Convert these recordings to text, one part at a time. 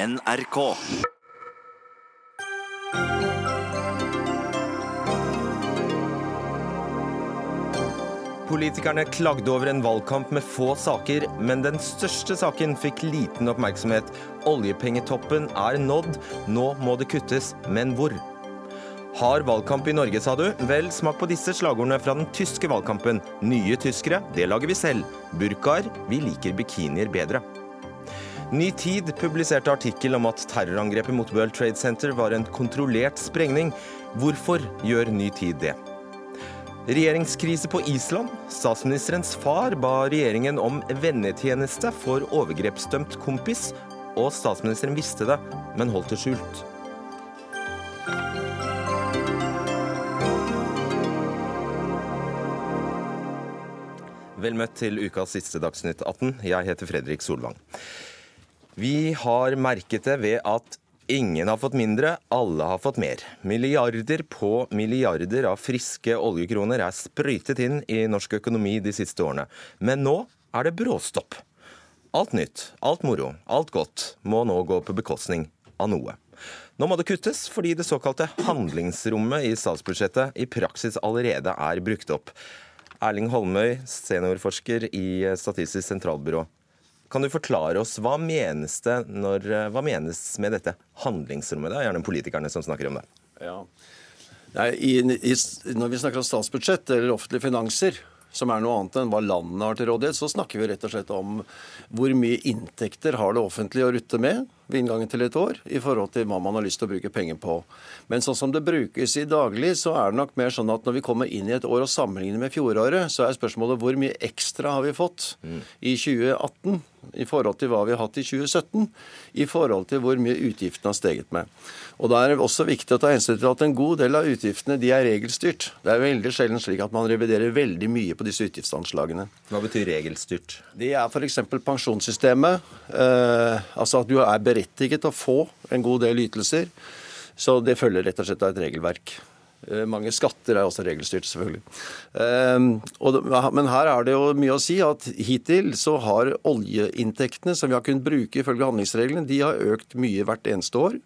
NRK. Politikerne klagde over en valgkamp med få saker, men den største saken fikk liten oppmerksomhet. Oljepengetoppen er nådd, nå må det kuttes, men hvor? Har valgkamp i Norge, sa du? Vel, smak på disse slagordene fra den tyske valgkampen. Nye tyskere, det lager vi selv. Burkaer, vi liker bikinier bedre. Ny Tid publiserte artikkel om at terrorangrepet mot World Trade Center var en kontrollert sprengning. Hvorfor gjør Ny Tid det? Regjeringskrise på Island. Statsministerens far ba regjeringen om vennetjeneste for overgrepsdømt kompis, og statsministeren visste det, men holdt det skjult. Vel møtt til ukas siste Dagsnytt 18. Jeg heter Fredrik Solvang. Vi har merket det ved at ingen har fått mindre, alle har fått mer. Milliarder på milliarder av friske oljekroner er sprøytet inn i norsk økonomi de siste årene. Men nå er det bråstopp. Alt nytt, alt moro, alt godt må nå gå på bekostning av noe. Nå må det kuttes fordi det såkalte handlingsrommet i statsbudsjettet i praksis allerede er brukt opp. Erling Holmøy, seniorforsker i Statistisk sentralbyrå. Kan du forklare oss hva menes, når, hva menes med dette handlingsrommet? Det er gjerne politikerne som snakker om det. Ja. Nei, i, i, når vi snakker om statsbudsjett eller offentlige finanser, som er noe annet enn hva landet har til rådighet, så snakker vi rett og slett om hvor mye inntekter har det offentlige å rutte med ved inngangen til et år, i forhold til hva man har lyst til å bruke penger på. Men sånn som det brukes i daglig, så er det nok mer sånn at når vi kommer inn i et år og sammenligner med fjoråret, så er spørsmålet hvor mye ekstra har vi fått mm. i 2018 i forhold til hva vi har hatt i 2017, i forhold til hvor mye utgiftene har steget med. Og Da er det også viktig å ta hensyn til at en god del av utgiftene de er regelstyrt. Det er veldig sjelden slik at man reviderer veldig mye på disse utgiftsanslagene. Hva betyr regelstyrt? Det er f.eks. pensjonssystemet. Eh, altså at du er berettiget til å få en god del ytelser. Så det følger rett og slett av et regelverk. Eh, mange skatter er også regelstyrt, selvfølgelig. Ehm, men her er det jo mye å si at hittil så har oljeinntektene som vi har kunnet bruke ifølge handlingsreglene, de har økt mye hvert eneste år.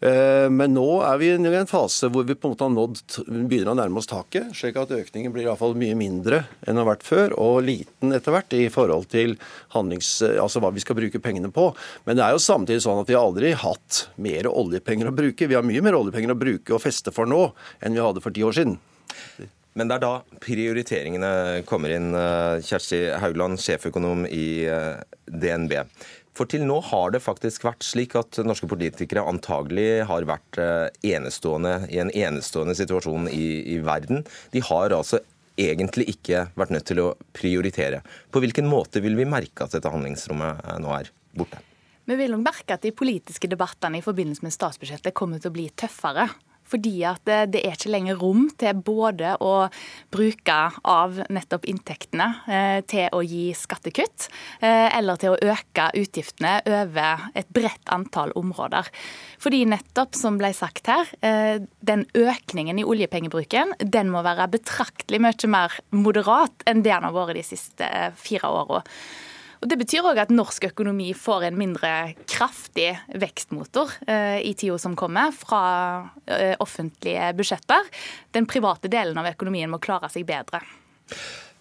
Eh, men nå er vi i en fase hvor vi på en måte har nådd, begynner å nærme oss taket, slik at økningen blir i fall mye mindre enn den har vært før, og liten etter hvert i forhold til altså hva vi skal bruke pengene på. Men det er jo samtidig sånn at vi har aldri hatt mer oljepenger å bruke. Vi har mye mer oljepenger å bruke og feste for nå enn vi hadde for ti år siden. Men det er da prioriteringene kommer inn. Eh, Kjersti Haugland, sjeføkonom i eh, DNB. For til nå har det faktisk vært slik at norske politikere antagelig har vært eh, enestående i en enestående situasjon i, i verden. De har altså egentlig ikke vært nødt til å prioritere. På hvilken måte vil vi merke at dette handlingsrommet eh, nå er borte? Vi vil nok merke at de politiske debattene i forbindelse med statsbudsjettet kommer til å bli tøffere. Fordi at det er ikke lenger rom til både å bruke av nettopp inntektene eh, til å gi skattekutt, eh, eller til å øke utgiftene over et bredt antall områder. Fordi nettopp, som ble sagt her, eh, den økningen i oljepengebruken den må være betraktelig mye mer moderat enn det den har vært de siste fire årene. Og Det betyr òg at norsk økonomi får en mindre kraftig vekstmotor eh, i tida som kommer, fra eh, offentlige budsjetter. Den private delen av økonomien må klare seg bedre.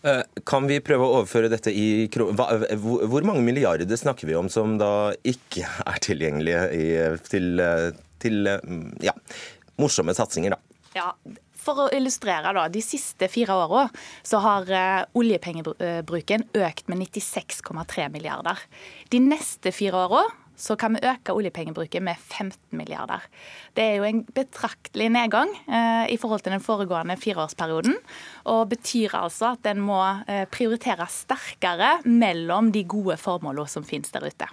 Eh, kan vi prøve å overføre dette i Hvor mange milliarder snakker vi om som da ikke er tilgjengelige i, til, til ja, morsomme satsinger, da? Ja, for å illustrere, da. De siste fire åra så har uh, oljepengebruken økt med 96,3 milliarder. De neste fire åra så kan vi øke oljepengebruken med 15 milliarder. Det er jo en betraktelig nedgang eh, i forhold til den foregående fireårsperioden. Og betyr altså at en må uh, prioritere sterkere mellom de gode formålene som finnes der ute.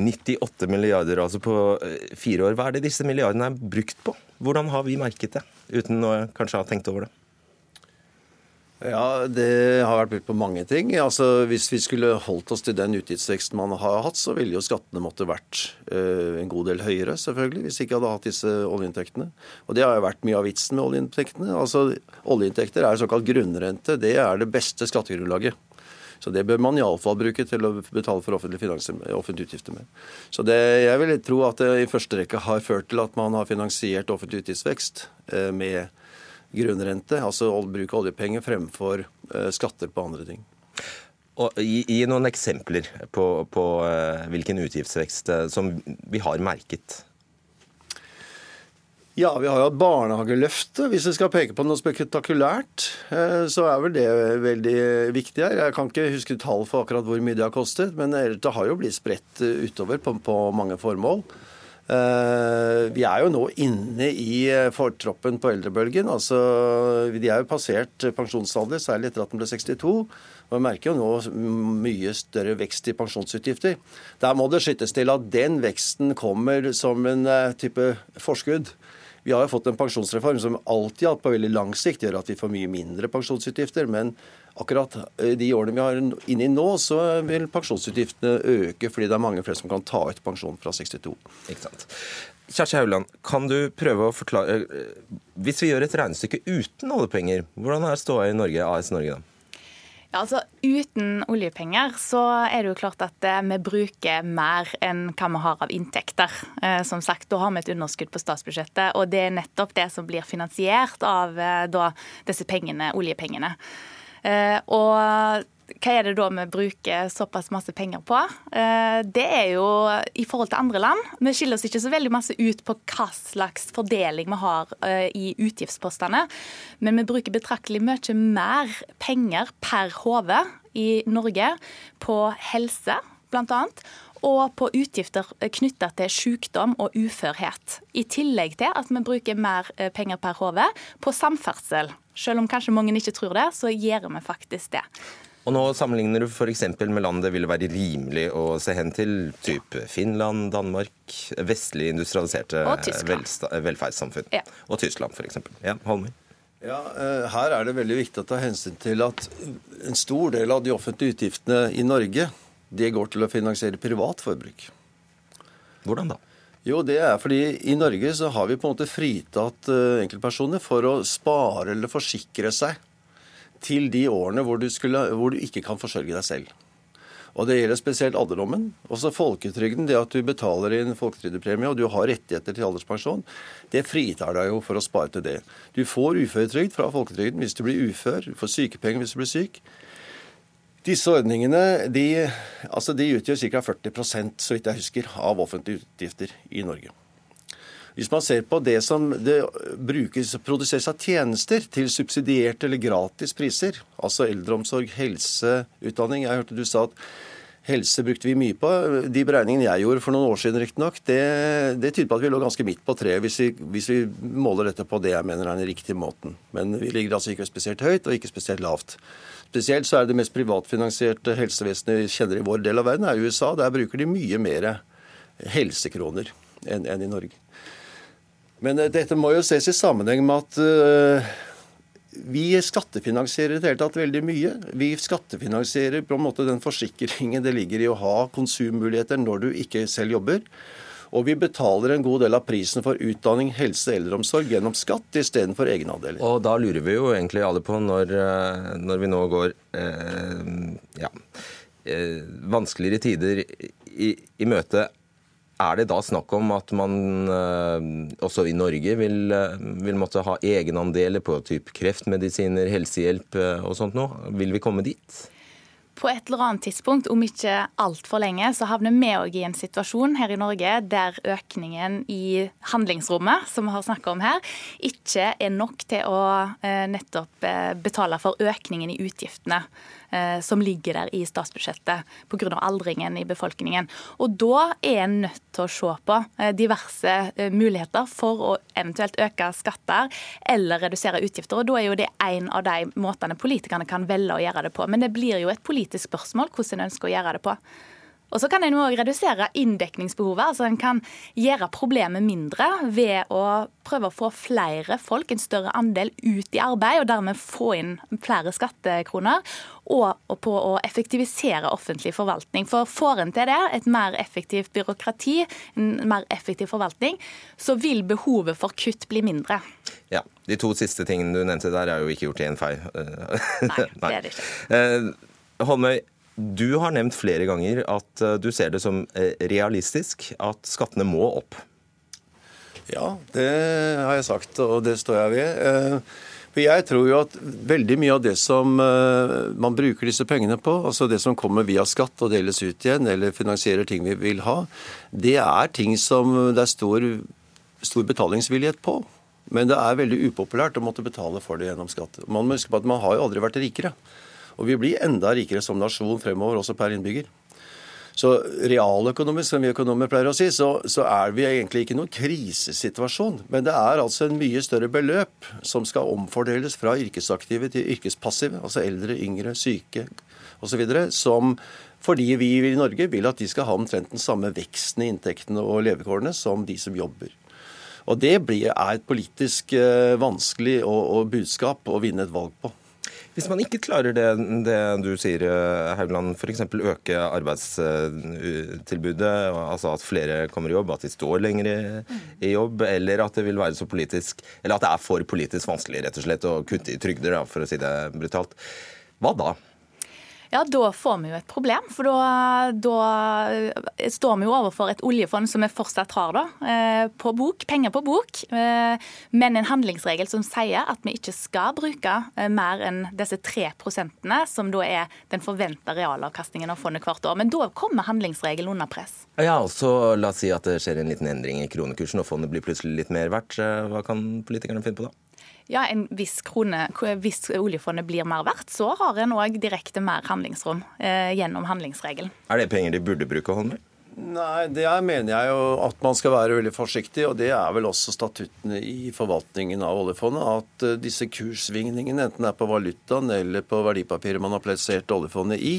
98 milliarder altså på fire år. Hva er det disse milliardene er brukt på? Hvordan har vi merket det, uten å kanskje ha tenkt over det? Ja, Det har vært brukt på mange ting. Altså, Hvis vi skulle holdt oss til den utgiftsveksten man har hatt, så ville jo skattene måtte vært uh, en god del høyere, selvfølgelig, hvis vi ikke hadde hatt disse oljeinntektene. Og Det har jo vært mye av vitsen med oljeinntektene. Altså, Oljeinntekter er såkalt grunnrente. Det er det beste skattegrunnlaget. Så det bør man iallfall bruke til å betale for offentlige, offentlige utgifter med. Så det, jeg vil tro at det i første rekke har ført til at man har finansiert offentlig utgiftsvekst eh, med grunnrente, altså bruk av oljepenger fremfor eh, skatter på andre ting. Og gi, gi noen eksempler på, på uh, hvilken utgiftsvekst som vi har merket. Ja, vi har jo hatt barnehageløftet. Hvis vi skal peke på noe spektakulært, uh, så er vel det veldig viktig her. Jeg kan ikke huske tall for akkurat hvor mye det har kostet, men det har jo blitt spredt utover på, på mange formål. Vi er jo nå inne i fortroppen på eldrebølgen. altså De er jo passert pensjonsalder, særlig etter at den ble 62. Og Vi merker jo nå mye større vekst i pensjonsutgifter. Der må det skyttes til at den veksten kommer som en eh, type forskudd. Vi har jo fått en pensjonsreform som alltid på veldig lang sikt gjør at vi får mye mindre pensjonsutgifter. Men akkurat eh, de årene vi har inne i nå, så vil pensjonsutgiftene øke fordi det er mange flere som kan ta ut pensjon fra 62. Ikke sant. Kjersti Hauland, kan du prøve å forklare eh, Hvis vi gjør et regnestykke uten oljepenger, hvordan er ståa i Norge, AS Norge da? Ja, altså Uten oljepenger så er det jo klart at eh, vi bruker mer enn hva vi har av inntekter. Eh, som sagt, Da har vi et underskudd på statsbudsjettet, og det er nettopp det som blir finansiert av eh, da, disse pengene, oljepengene. Og hva er det da vi bruker såpass masse penger på? Eh, det er jo i forhold til andre land. Vi skiller oss ikke så veldig masse ut på hva slags fordeling vi har eh, i utgiftspostene, men vi bruker betraktelig mye mer penger per hode i Norge på helse, bl.a og på utgifter knytta til sykdom og uførhet. I tillegg til at vi bruker mer eh, penger per hode på samferdsel. Selv om kanskje mange ikke tror det, så gjør vi faktisk det. Og nå sammenligner du f.eks. med land det ville være rimelig å se hen til, type Finland, Danmark, vestlig industrialiserte velferdssamfunn. Ja. Og Tyskland f.eks. Ja, Holmer? Ja, eh, Her er det veldig viktig å ta hensyn til at en stor del av de offentlige utgiftene i Norge det går til å finansiere privat forbruk. Hvordan da? Jo, det er fordi i Norge så har vi på en måte fritatt eh, enkeltpersoner for å spare eller forsikre seg til de årene hvor du, skulle, hvor du ikke kan forsørge deg selv. Og Det gjelder spesielt alderdommen. Også folketrygden, det at du betaler inn folketrygdepremie og du har rettigheter til alderspensjon, det fritar deg jo for å spare til det. Du får uføretrygd fra folketrygden hvis du blir ufør, du får sykepenger hvis du blir syk. Disse ordningene de, altså de utgjør ca. 40% så vidt jeg husker, av offentlige utgifter i Norge. Hvis man ser på det som det brukes, produseres av tjenester til subsidierte eller gratis priser, altså eldreomsorg, helse, utdanning Jeg hørte du sa at helse brukte vi mye på. De beregningene jeg gjorde for noen år siden, riktignok, det, det tyder på at vi lå ganske midt på treet hvis, hvis, vi måler dette på det jeg mener er den riktige måten. Men vi ligger altså ikke spesielt høyt og ikke spesielt lavt. Spesielt så er det mest privatfinansierte helsevesenet vi kjenner i vår del av verden, er USA. Der bruker de mye mer helsekroner enn, enn i Norge. Men eh, dette må jo ses i sammenheng med at uh, vi skattefinansierer i det hele tatt veldig mye. Vi skattefinansierer på en måte den forsikringen det ligger i å ha konsummuligheter når du ikke selv jobber. Og vi betaler en god del av prisen for utdanning, helse, og eldreomsorg gjennom skatt istedenfor egenandeler. Og da lurer vi jo egentlig alle på, når, eh, når vi nå går eh, ja, eh, vanskeligere tider i, i møte, er det da snakk om at man eh, også i Norge vil, eh, vil måtte ha egenandeler på typ kreftmedisiner, helsehjelp eh, og sånt noe? Vil vi komme dit? På et eller annet tidspunkt, om ikke altfor lenge, så havner vi òg i en situasjon her i Norge der økningen i handlingsrommet, som vi har snakka om her, ikke er nok til å nettopp betale for økningen i utgiftene. Eh, som ligger der i statsbudsjettet pga. aldringen i befolkningen. Og Da er en nødt til å se på eh, diverse eh, muligheter for å eventuelt øke skatter eller redusere utgifter. og Da er jo det en av de måtene politikerne kan velge å gjøre det på. Men det blir jo et politisk spørsmål hvordan en ønsker å gjøre det på. Og så kan en òg redusere inndekningsbehovet. altså En kan gjøre problemet mindre ved å prøve å få flere folk, en større andel, ut i arbeid, og dermed få inn flere skattekroner. Og på å effektivisere offentlig forvaltning. For får en til det, et mer effektivt byråkrati, en mer effektiv forvaltning, så vil behovet for kutt bli mindre. Ja, De to siste tingene du nevnte der, er jo ikke gjort i en fei. Nei, det er det ikke. Eh, Holmøy, Du har nevnt flere ganger at du ser det som realistisk at skattene må opp. Ja, det har jeg sagt, og det står jeg ved. For Jeg tror jo at veldig mye av det som man bruker disse pengene på, altså det som kommer via skatt og deles ut igjen, eller finansierer ting vi vil ha, det er ting som det er stor, stor betalingsvillighet på. Men det er veldig upopulært å måtte betale for det gjennom skatt. Man må huske på at man har jo aldri vært rikere. Og vi blir enda rikere som nasjon fremover, også per innbygger. Så realøkonomisk, som vi økonomer pleier å si, så, så er vi egentlig ikke noen krisesituasjon. Men det er altså en mye større beløp som skal omfordeles fra yrkesaktive til yrkespassive, altså eldre, yngre, syke osv., som fordi vi i Norge vil at de skal ha omtrent den samme veksten i inntektene og levekårene som de som jobber. Og Det blir, er et politisk eh, vanskelig og, og budskap å vinne et valg på. Hvis man ikke klarer det, det du sier, eh, Haugland, f.eks. øke arbeidstilbudet, altså at flere kommer i jobb, at de står lenger i, i, jobb, eller at det vil være så politisk, eller at det er for politisk vanskelig rett og slett å kutte i trygder, for å si det brutalt. Hva da? Ja, da får vi jo et problem. For da, da står vi jo overfor et oljefond som vi fortsatt har da, eh, på bok, penger på bok, eh, men en handlingsregel som sier at vi ikke skal bruke eh, mer enn disse tre prosentene, som da er den forventa realavkastningen av fondet hvert år. Men da kommer handlingsregelen under press. Ja, og så La oss si at det skjer en liten endring i kronekursen og fondet blir plutselig litt mer verdt. Hva kan politikerne finne på da? Ja, en viss krone, hvis oljefondet blir mer verdt, så har en òg direkte mer handlingsrom eh, gjennom handlingsregelen. Er det penger de burde bruke, Holmer? Nei, det mener jeg jo at man skal være veldig forsiktig, og det er vel også statuttene i forvaltningen av oljefondet. At uh, disse kurssvingningene, enten det er på valutaen eller på verdipapiret man har plassert oljefondet i,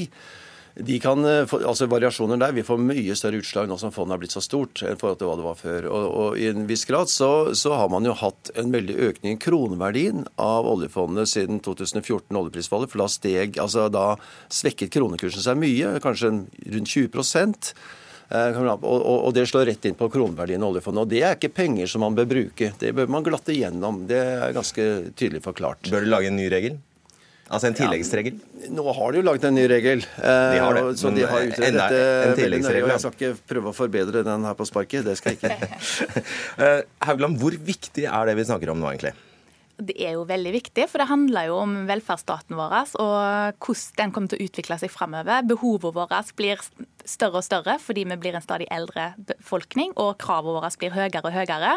de kan, eh, altså Variasjoner der vil få mye større utslag nå som fondet har blitt så stort enn forhold til hva det var før. Og, og I en viss grad så, så, har man jo hatt en veldig økning i kroneverdien av oljefondet siden 2014, oljeprisfallet. For da steg, altså da svekket kronekursen seg mye, kanskje rundt 20 eh, og, det slår rett inn på kroneverdien av oljefondet. Og Det er ikke penger som man bør bruke. Det bør man glatte gjennom. Det er ganske tydelig forklart. Bør du lage en ny regel? Altså en tilleggsregel? Ja, nå har de jo laget en ny regel. De har det, så de har utredet dette en tilleggsregel. Jeg skal ikke prøve å forbedre den her på sparket. Det skal jeg ikke. Eh, Haugland, hvor viktig er det vi snakker om nå, egentlig? Det er jo veldig viktig, for det handler jo om velferdsstaten vår og hvordan den kommer til å utvikle seg framover. Behovet vårt blir større og større fordi vi blir en stadig eldre befolkning, og kravene våre blir høyere og høyere.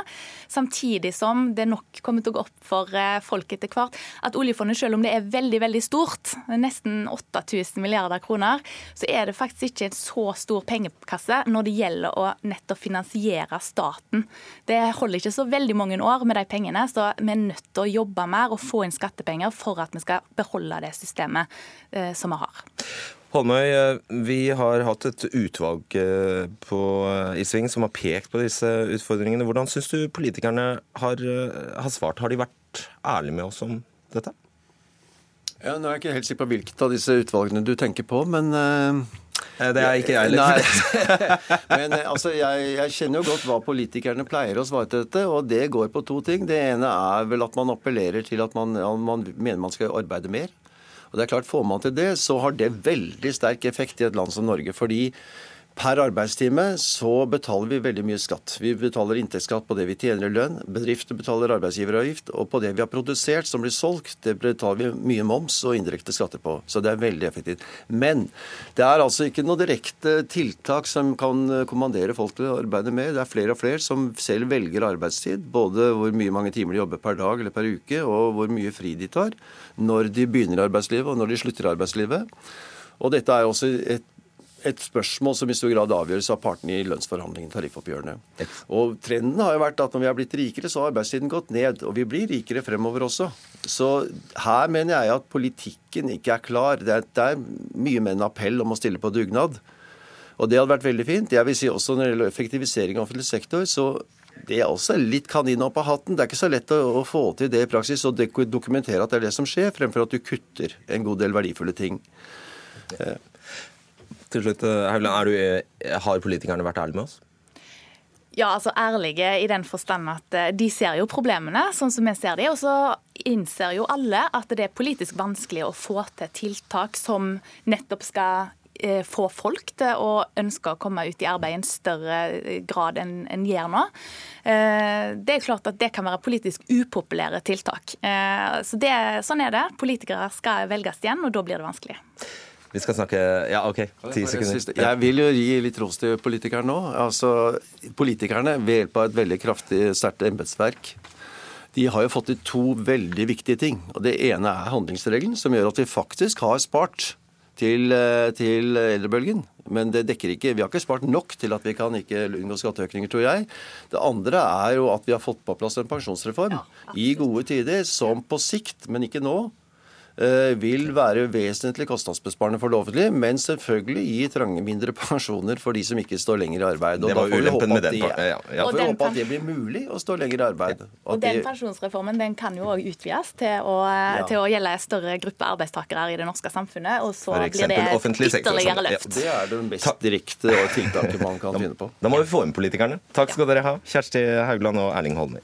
Samtidig som det nok kommer til å gå opp for eh, folk etter hvert at oljefondet, selv om det er veldig veldig stort, nesten 8000 milliarder kroner, så er det faktisk ikke en så stor pengekasse når det gjelder å nettopp finansiere staten. Det holder ikke så veldig mange år med de pengene, så vi er nødt til å jobbe mer og få inn skattepenger for at vi skal beholde det systemet eh, som vi har. Holmøy, eh, vi har hatt et utvalg eh, på, i sving som har pekt på disse utfordringene. Hvordan syns du politikerne har, eh, har, svart? Har de vært ærlige med oss om dette? Ja, nå er jeg ikke helt sikker på hvilket av disse utvalgene du tenker på, men Det er ikke jeg heller. men altså, jeg, jeg, kjenner jo godt hva politikerne pleier å svare til dette, og det går på to ting. Det ene er vel at man appellerer til at man, man mener man skal arbeide mer. Og det er klart, Får man til det, så har det veldig sterk effekt i et land som Norge. fordi Per arbeidstime så betaler vi veldig mye skatt. Vi betaler inntektsskatt på det vi tjener i lønn. Bedrifter betaler arbeidsgiveravgift. Og på det vi har produsert som blir solgt, det betaler vi mye moms og indirekte skatter på. Så det er veldig effektivt. Men det er altså ikke noe direkte tiltak som kan kommandere folk til å arbeide mer. Det er flere og flere som selv velger arbeidstid. Både hvor mye mange timer de jobber per dag eller per uke, og hvor mye fri de tar når de begynner arbeidslivet og når de slutter arbeidslivet. Og dette er også et et spørsmål som i stor grad avgjøres av partene i lønnsforhandlingene, tariffoppgjørene. Og Trenden har jo vært at når vi har blitt rikere, så har arbeidstiden gått ned. Og vi blir rikere fremover også. Så her mener jeg at politikken ikke er klar. Det er, det er mye med en appell om å stille på dugnad. Og det hadde vært veldig fint. Jeg vil si også når det gjelder effektivisering av offentlig sektor, så det er også litt kanin opp av hatten. Det er ikke så lett å, få til det i praksis og dokumentere at det er det som skjer, fremfor at du kutter en god del verdifulle ting. Til slutt, eh, Haugland, eh, har politikerne vært ærlige med oss? Ja, altså ærlige i den forstand at eh, de ser jo problemene sånn som vi ser de, og så innser jo alle at det er politisk vanskelig å få til tiltak som nettopp skal få folk til å ønske å komme ut i arbeid i en større grad enn en gjør nå. Det er klart at det kan være politisk upopulære tiltak. Så det, Sånn er det. Politikere skal velges igjen, og da blir det vanskelig. Vi skal snakke Ja, OK. Ti sekunder. Jeg vil jo gi litt ros til politikerne nå. Altså, Politikerne, ved hjelp av et veldig kraftig, sterkt embetsverk, de har jo fått til to veldig viktige ting. Og Det ene er handlingsregelen, som gjør at vi faktisk har spart til, eh, til eldrebølgen. Men det dekker ikke, vi har ikke spart nok til at vi kan ikke unngå skatteøkninger, tror jeg. Det andre er jo at vi har fått på plass en pensjonsreform i gode tider, som på sikt, men ikke nå, vil være vesentlig kostnadsbesparende for det offentlige, men selvfølgelig gi trange mindre pensjoner for de som ikke står lenger i arbeid. Og det var ulempen med den. De, ja, ja. får håpe at det blir mulig å stå lenger i arbeid. Og, den pensjonsreformen den kan jo òg utvides til å, ja. til å, gjelde større gruppe arbeidstakere i det norske samfunnet. Og så blir det ytterligere løft. Det er det mest direkte tiltaket man kan finne på. Da må vi få inn politikerne. Takk skal dere ha, Kjersti Haugland og Erling Holmer.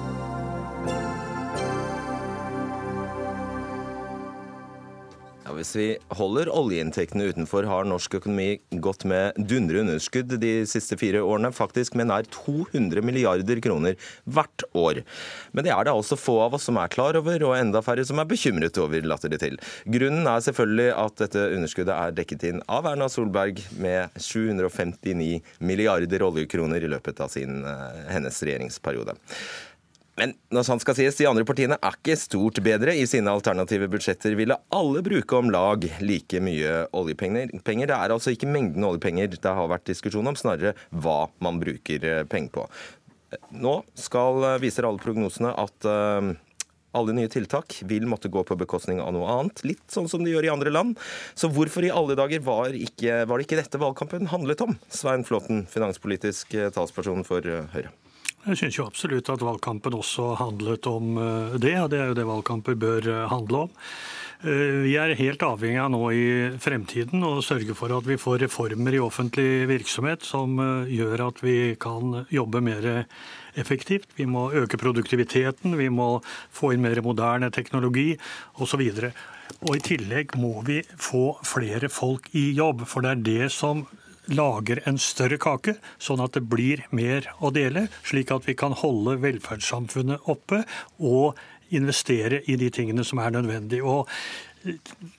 Ja, hvis vi holder oljeinntektene utenfor, har norsk økonomi gått med dundre underskudd de siste fire årene, faktisk med nær 200 milliarder kroner hvert år. Men det er det altså få av oss som er klar over, og enda færre som er bekymret over, later det til. Grunnen er selvfølgelig at dette underskuddet er dekket inn av Erna Solberg med 759 milliarder oljekroner i løpet av sin, eh, hennes regjeringsperiode. Men når sant skal sies, de andre partiene er ikke stort bedre. I sine alternative budsjetter ville alle bruke om lag like mye oljepenger. Det er altså ikke mengden oljepenger det har vært diskusjon om, snarere hva man bruker eh, penger på. Nå skal, eh, viser alle prognosene at uh, alle nye tiltak vil måtte gå på bekostning av noe annet. Litt sånn som de gjør i andre land. Så hvorfor i alle dager var, ikke, var det ikke dette valgkampen handlet om? Svein Flåten, finanspolitisk talsperson for Høyre. Jeg syns jo absolutt at valgkampen også handlet om eh, det, og det er jo det valgkamper bør eh, handle om. Eh, vi er helt avhengig av nå i fremtiden å sørge for at vi får reformer i offentlig virksomhet som gjør at vi kan jobbe mer effektivt. Vi må øke produktiviteten, vi må få inn mer moderne teknologi osv. Og i tillegg må vi få flere folk i jobb, for det er det som lager en større kake, sånn at det blir mer å dele, slik at vi kan holde velferdssamfunnet oppe og investere i de tingene som er nødvendig. Og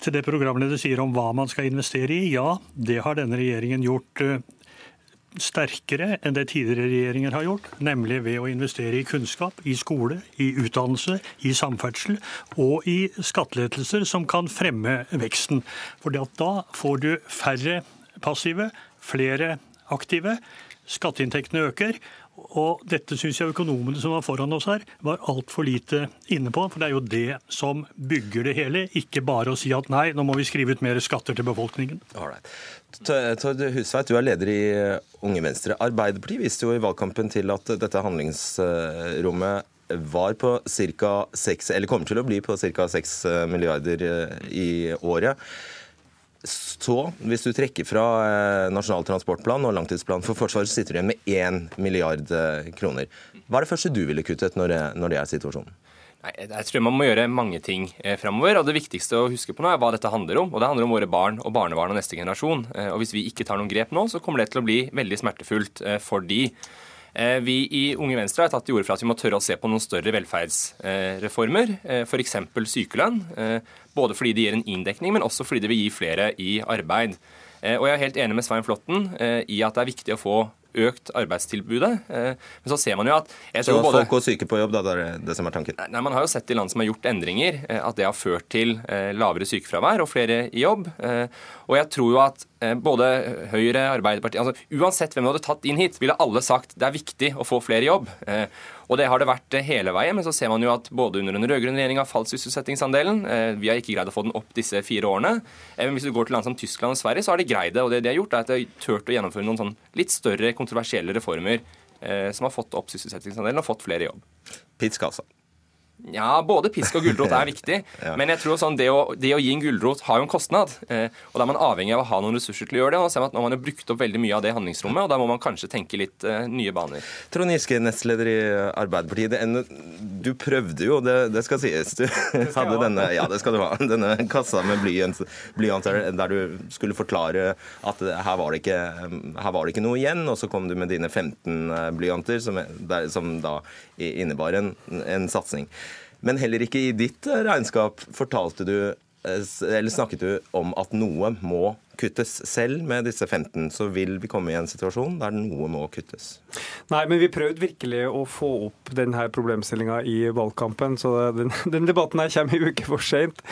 til det programleder sier om hva man skal investere i, ja, det har denne regjeringen gjort eh, sterkere enn det tidligere regjeringer har gjort, nemlig ved å investere i kunnskap, i skole, i utdannelse, i samferdsel og i skattelettelser som kan fremme veksten. For da får du færre passive, flere aktive. Skatteinntektene øker. Og dette syns jeg økonomene som var foran oss her, var altfor lite inne på. For det er jo det som bygger det hele, ikke bare å si at nei, nå må vi skrive ut mer skatter til befolkningen. Tord Husveit, du er leder i Unge Venstre. Arbeiderpartiet viste jo i valgkampen til at dette handlingsrommet var på ca. 6, eller kommer til å bli på ca. 6 milliarder i året. Så, hvis du trekker fra eh, Nasjonal transportplan og langtidsplan for Forsvaret, så sitter du igjen med 1 milliard eh, kroner. Hva er det første du ville kuttet når det, når det er situasjonen? Nei, jeg tror man må gjøre mange ting eh, framover. Og det viktigste å huske på nå er hva dette handler om. Og det handler om våre barn og barnebarn og neste generasjon. Eh, og hvis vi ikke tar noen grep nå, så kommer det til å bli veldig smertefullt eh, for de. Eh, vi i Unge Venstre har tatt til orde for at vi må tørre å se på noen større velferdsreformer, f.eks. sykelønn. Både fordi det gir en inndekning, men også fordi det vil gi flere i arbeid. Eh, og jeg er helt enig med Svein Flåtten eh, i at det er viktig å få økt arbeidstilbudet. Eh, men så ser man jo at Så både, folk går syke på jobb, da, det er det som er tanken? Nei, Man har jo sett i land som har gjort endringer, at det har ført til lavere sykefravær og flere i jobb. Og jeg tror jo at både Høyre, Arbeiderpartiet altså Uansett hvem du hadde tatt inn hit, ville alle sagt det er viktig å få flere i jobb. Og det har det vært eh, hele veien, men så ser man jo at både under den rød-grønne regjeringa falt sysselsettingsandelen. Eh, vi har ikke greid å få den opp disse fire årene. Eh, men hvis du går til land som Tyskland og Sverige, så har de greid det. Og det de har gjort, er at de har turt å gjennomføre noen sånn litt større kontroversielle reformer som har fått opp sysselsettingsandelen og fått flere i jobb. Altså. Ja, både pisk og gulrot er viktig. ja. Men jeg tror sånn, det å, det å gi en gulrot har jo en kostnad. Eh, og da er man avhengig av å ha noen ressurser til å gjøre det. Og ser man at nå har man jo brukt opp veldig mye av det handlingsrommet, og da må man kanskje tenke litt eh, nye baner. Trond Giske, nestleder i Arbeiderpartiet. En, du prøvde jo, det, det skal sies. Du skal hadde denne, ja, det skal du ha, denne kassa med blyanter der du skulle forklare at her var, det ikke, her var det ikke noe igjen, og så kom du med dine 15 eh, blyanter, som, som da innebar en, en satsing. Men heller ikke i ditt eh, regnskap fortalte du eh, eller snakket du om at noe må kuttes. Selv med disse 15 så vil vi komme i en situasjon der noe må kuttes. Nei, men vi prøvde virkelig å få opp denne problemstillinga i valgkampen, så den, den, debatten her kommer en uke for seint.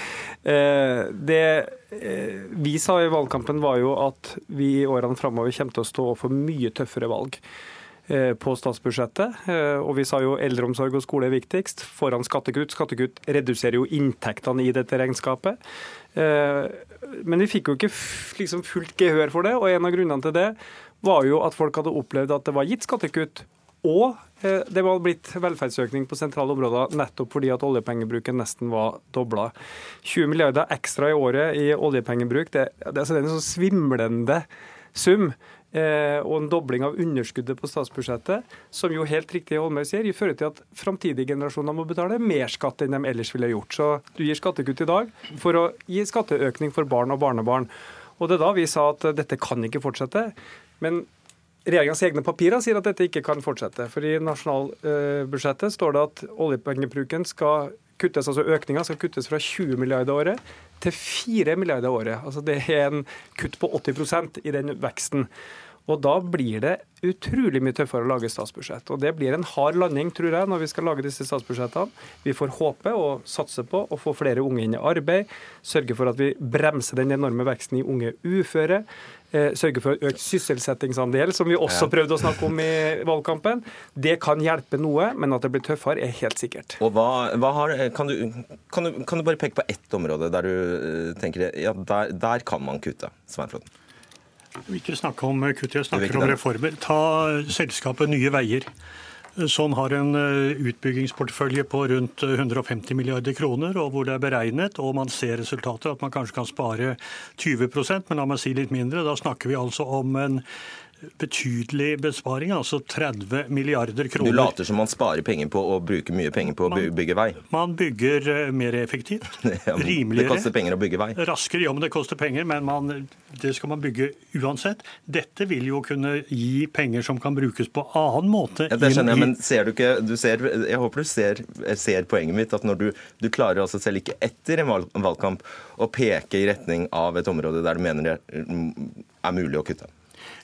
Eh, det vi sa i valgkampen var jo at vi i årene framover kommer til å stå for mye tøffere valg. Eh, på statsbudsjettet. Eh, og vi sa jo eldreomsorg og skole er viktigst, foran skattekutt. Skattekutt reduserer jo inntektene i dette regnskapet. Eh, men vi fikk jo ikke liksom fullt gehør for det, og en av grunnene til det var jo at folk hadde opplevd at det var gitt skattekutt. Og det var blitt velferdsøkning på sentrale områder nettopp fordi at oljepengebruken nesten var dobla. 20 milliarder ekstra i året i oljepengebruk, det, det, altså er en sånn svimlende sum. Eh, og en dobling av underskuddet på statsbudsjettet, som jo helt riktig Holmøy sier, fører til at framtidige generasjoner må betale mer skatt enn de ellers ville gjort. Så du gir skattekutt i dag for å gi skatteøkning for barn og barnebarn. Og det er da vi sa at dette kan ikke fortsette. Men regjeringas egne papirer sier at dette ikke kan fortsette. For i nasjonalbudsjettet står det at oljepengebruken skal kuttes, altså økninga skal kuttes fra 20 milliarder året til 4 milliarder året. Altså det er en kutt på 80% i den veksten. Og da blir det utrolig mye tøffere å lage statsbudsjett. Og det blir en hard landing, tror jeg, når vi skal lage disse statsbudsjettene. Vi får håpe og satse på å få flere unge inn i arbeid, sørge for at vi bremser den enorme veksten i unge uføre. Eh, sørge for økt sysselsettingsandel, som vi også prøvde å snakke om i valgkampen. Det kan hjelpe noe, men at det blir tøffere, er helt sikkert. Og hva, hva har, kan, du, kan, du, kan, du, bare peke på ett område der du eh, tenker ja, der, der kan man kutte? Svein Flåtten. Jeg vil ikke snakke om kutt, jeg snakker om reformer. Ta selskapet Nye Veier som har en eh, utbyggingsportefølje på rundt 150 milliarder kroner, og hvor det er beregnet, og man ser resultatet, at man kanskje kan spare 20% men la meg si litt mindre. Da snakker vi altså om en betydelig besparing, altså 30 milliarder kroner. Du later som man sparer penger på å bruke mye penger på å bygge vei? Man bygger eh, mer effektivt, ja, rimeligere. Det koster penger å bygge vei? Raskere, ja, men det koster penger, men man, det skal man bygge uansett. Dette vil jo kunne gi penger som kan brukes på annen måte. Ja, det skjønner jeg, men ser du ikke du ser, Jeg håper du ser, ser poenget mitt, at når du, du klarer altså selv ikke etter en valgkamp å peke i retning av et område der du mener det er mulig å kutte.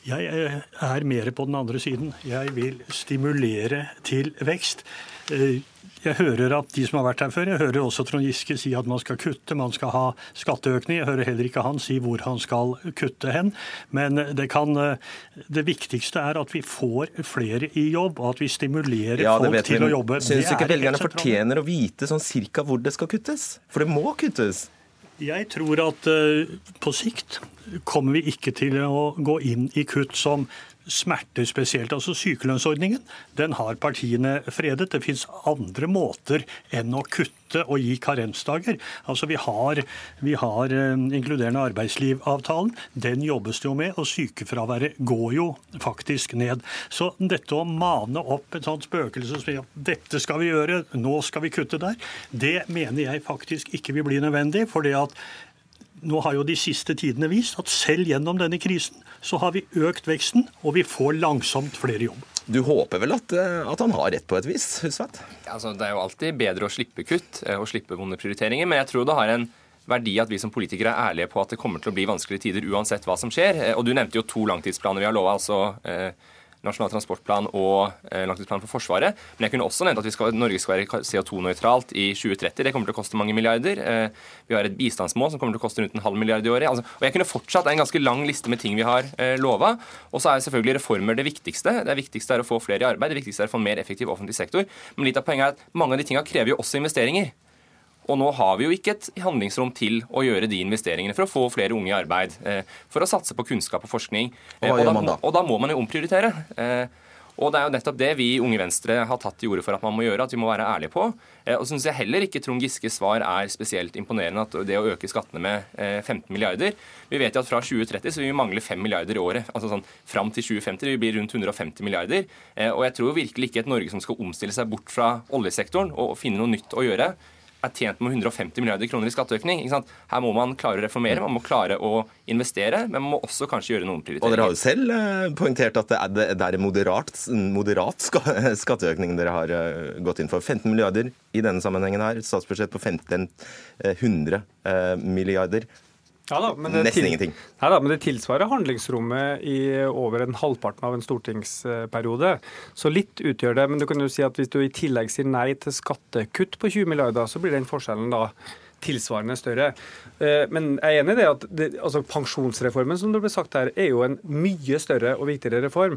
Jeg eh, er mer på den andre siden. Jeg vil stimulere til vekst. Eh, jeg hører at de som har vært her før, jeg hører også Trond Giske si at man skal kutte, man skal ha skatteøkning. Jeg hører heller ikke han si hvor han skal kutte hen. Men det, kan, eh, det viktigste er at vi får flere i jobb, og at vi stimulerer ja, folk til vi. å jobbe. Syns ikke velgerne fortjener å vite sånn cirka hvor det skal kuttes? For det må kuttes. Jeg tror at uh, på sikt kommer vi ikke til å gå inn i kutt som smerter spesielt. Altså Sykelønnsordningen den har partiene fredet. Det fins andre måter enn å kutte og gi karensdager. Altså Vi har, vi har uh, inkluderende arbeidslivavtalen. Den jobbes det jo med, og sykefraværet går jo faktisk ned. Så dette å mane opp et sånt spøkelse som at dette skal vi gjøre, nå skal vi kutte der, det mener jeg faktisk ikke vil bli nødvendig. for det at nå har jo de siste tidene vist at selv gjennom denne krisen så har vi økt veksten, og vi får langsomt flere jobb. Du håper vel at, eh, at han har rett på et vis, Husvedt? Altså, det er jo alltid bedre å slippe kutt eh, og slippe vonde prioriteringer, men jeg tror det har en verdi at vi som politikere er ærlige på at det kommer til å bli vanskelige tider uansett hva som skjer. Eh, og Du nevnte jo to langtidsplaner vi har lova. Altså, Nasjonal transportplan og eh, langtidsplan for Forsvaret. Men jeg kunne også nevnt at skal, Norge skal være CO2-nøytralt i 2030. Det kommer til å koste mange milliarder. Eh, vi har et bistandsmål som kommer til å koste rundt en halv milliard i året. Altså, og jeg kunne fortsatt en ganske lang liste med ting vi har eh, lova. Og så er selvfølgelig reformer det viktigste. Det viktigste er å få flere i arbeid. Det viktigste er å få en mer effektiv offentlig sektor. Men litt av poenget er at mange av de tinga krever jo også investeringer. Og nå har vi jo ikke et handlingsrom til å gjøre de investeringene for å få flere unge i arbeid. Eh, for å satse på kunnskap og forskning. Og, hva gjør og, da, man da? og da må man jo omprioritere. Eh, Og det er jo nettopp det vi i Unge Venstre har tatt til orde for at man må gjøre, at vi må være ærlige på. Eh, og syns jeg heller ikke Trond Giskes svar er spesielt imponerende, at det å øke skattene med 15 eh, milliarder. Vi vet jo at fra 2030 så vil vi mangle 5 milliarder i året. altså sånn Fram til 2050 vil vi bli rundt 150 milliarder. Eh, og jeg tror virkelig ikke et Norge som skal omstille seg bort fra oljesektoren og finne noe nytt å gjøre, er tjent med 150 milliarder kroner i skatteøkning. Her må man klare å reformere, man må klare å investere, men man må også kanskje gjøre noen prioriteringer. Og Dere har jo selv eh, poengtert at det er, en moderat, moderat skatteøkning dere har eh, gått inn for. 15 milliarder i denne sammenhengen her, statsbudsjett på 1500 eh, milliarder. Ja da, Nesten ingenting. Nei da, men det tilsvarer handlingsrommet i over en halvparten av en stortingsperiode. Så litt utgjør det. Men du kan jo si at hvis du i tillegg sier nei til skattekutt på 20 milliarder, så blir den forskjellen da tilsvarende større. Eh, men jeg er enig i det at det, altså pensjonsreformen som det ble sagt her, er jo en mye større og viktigere reform.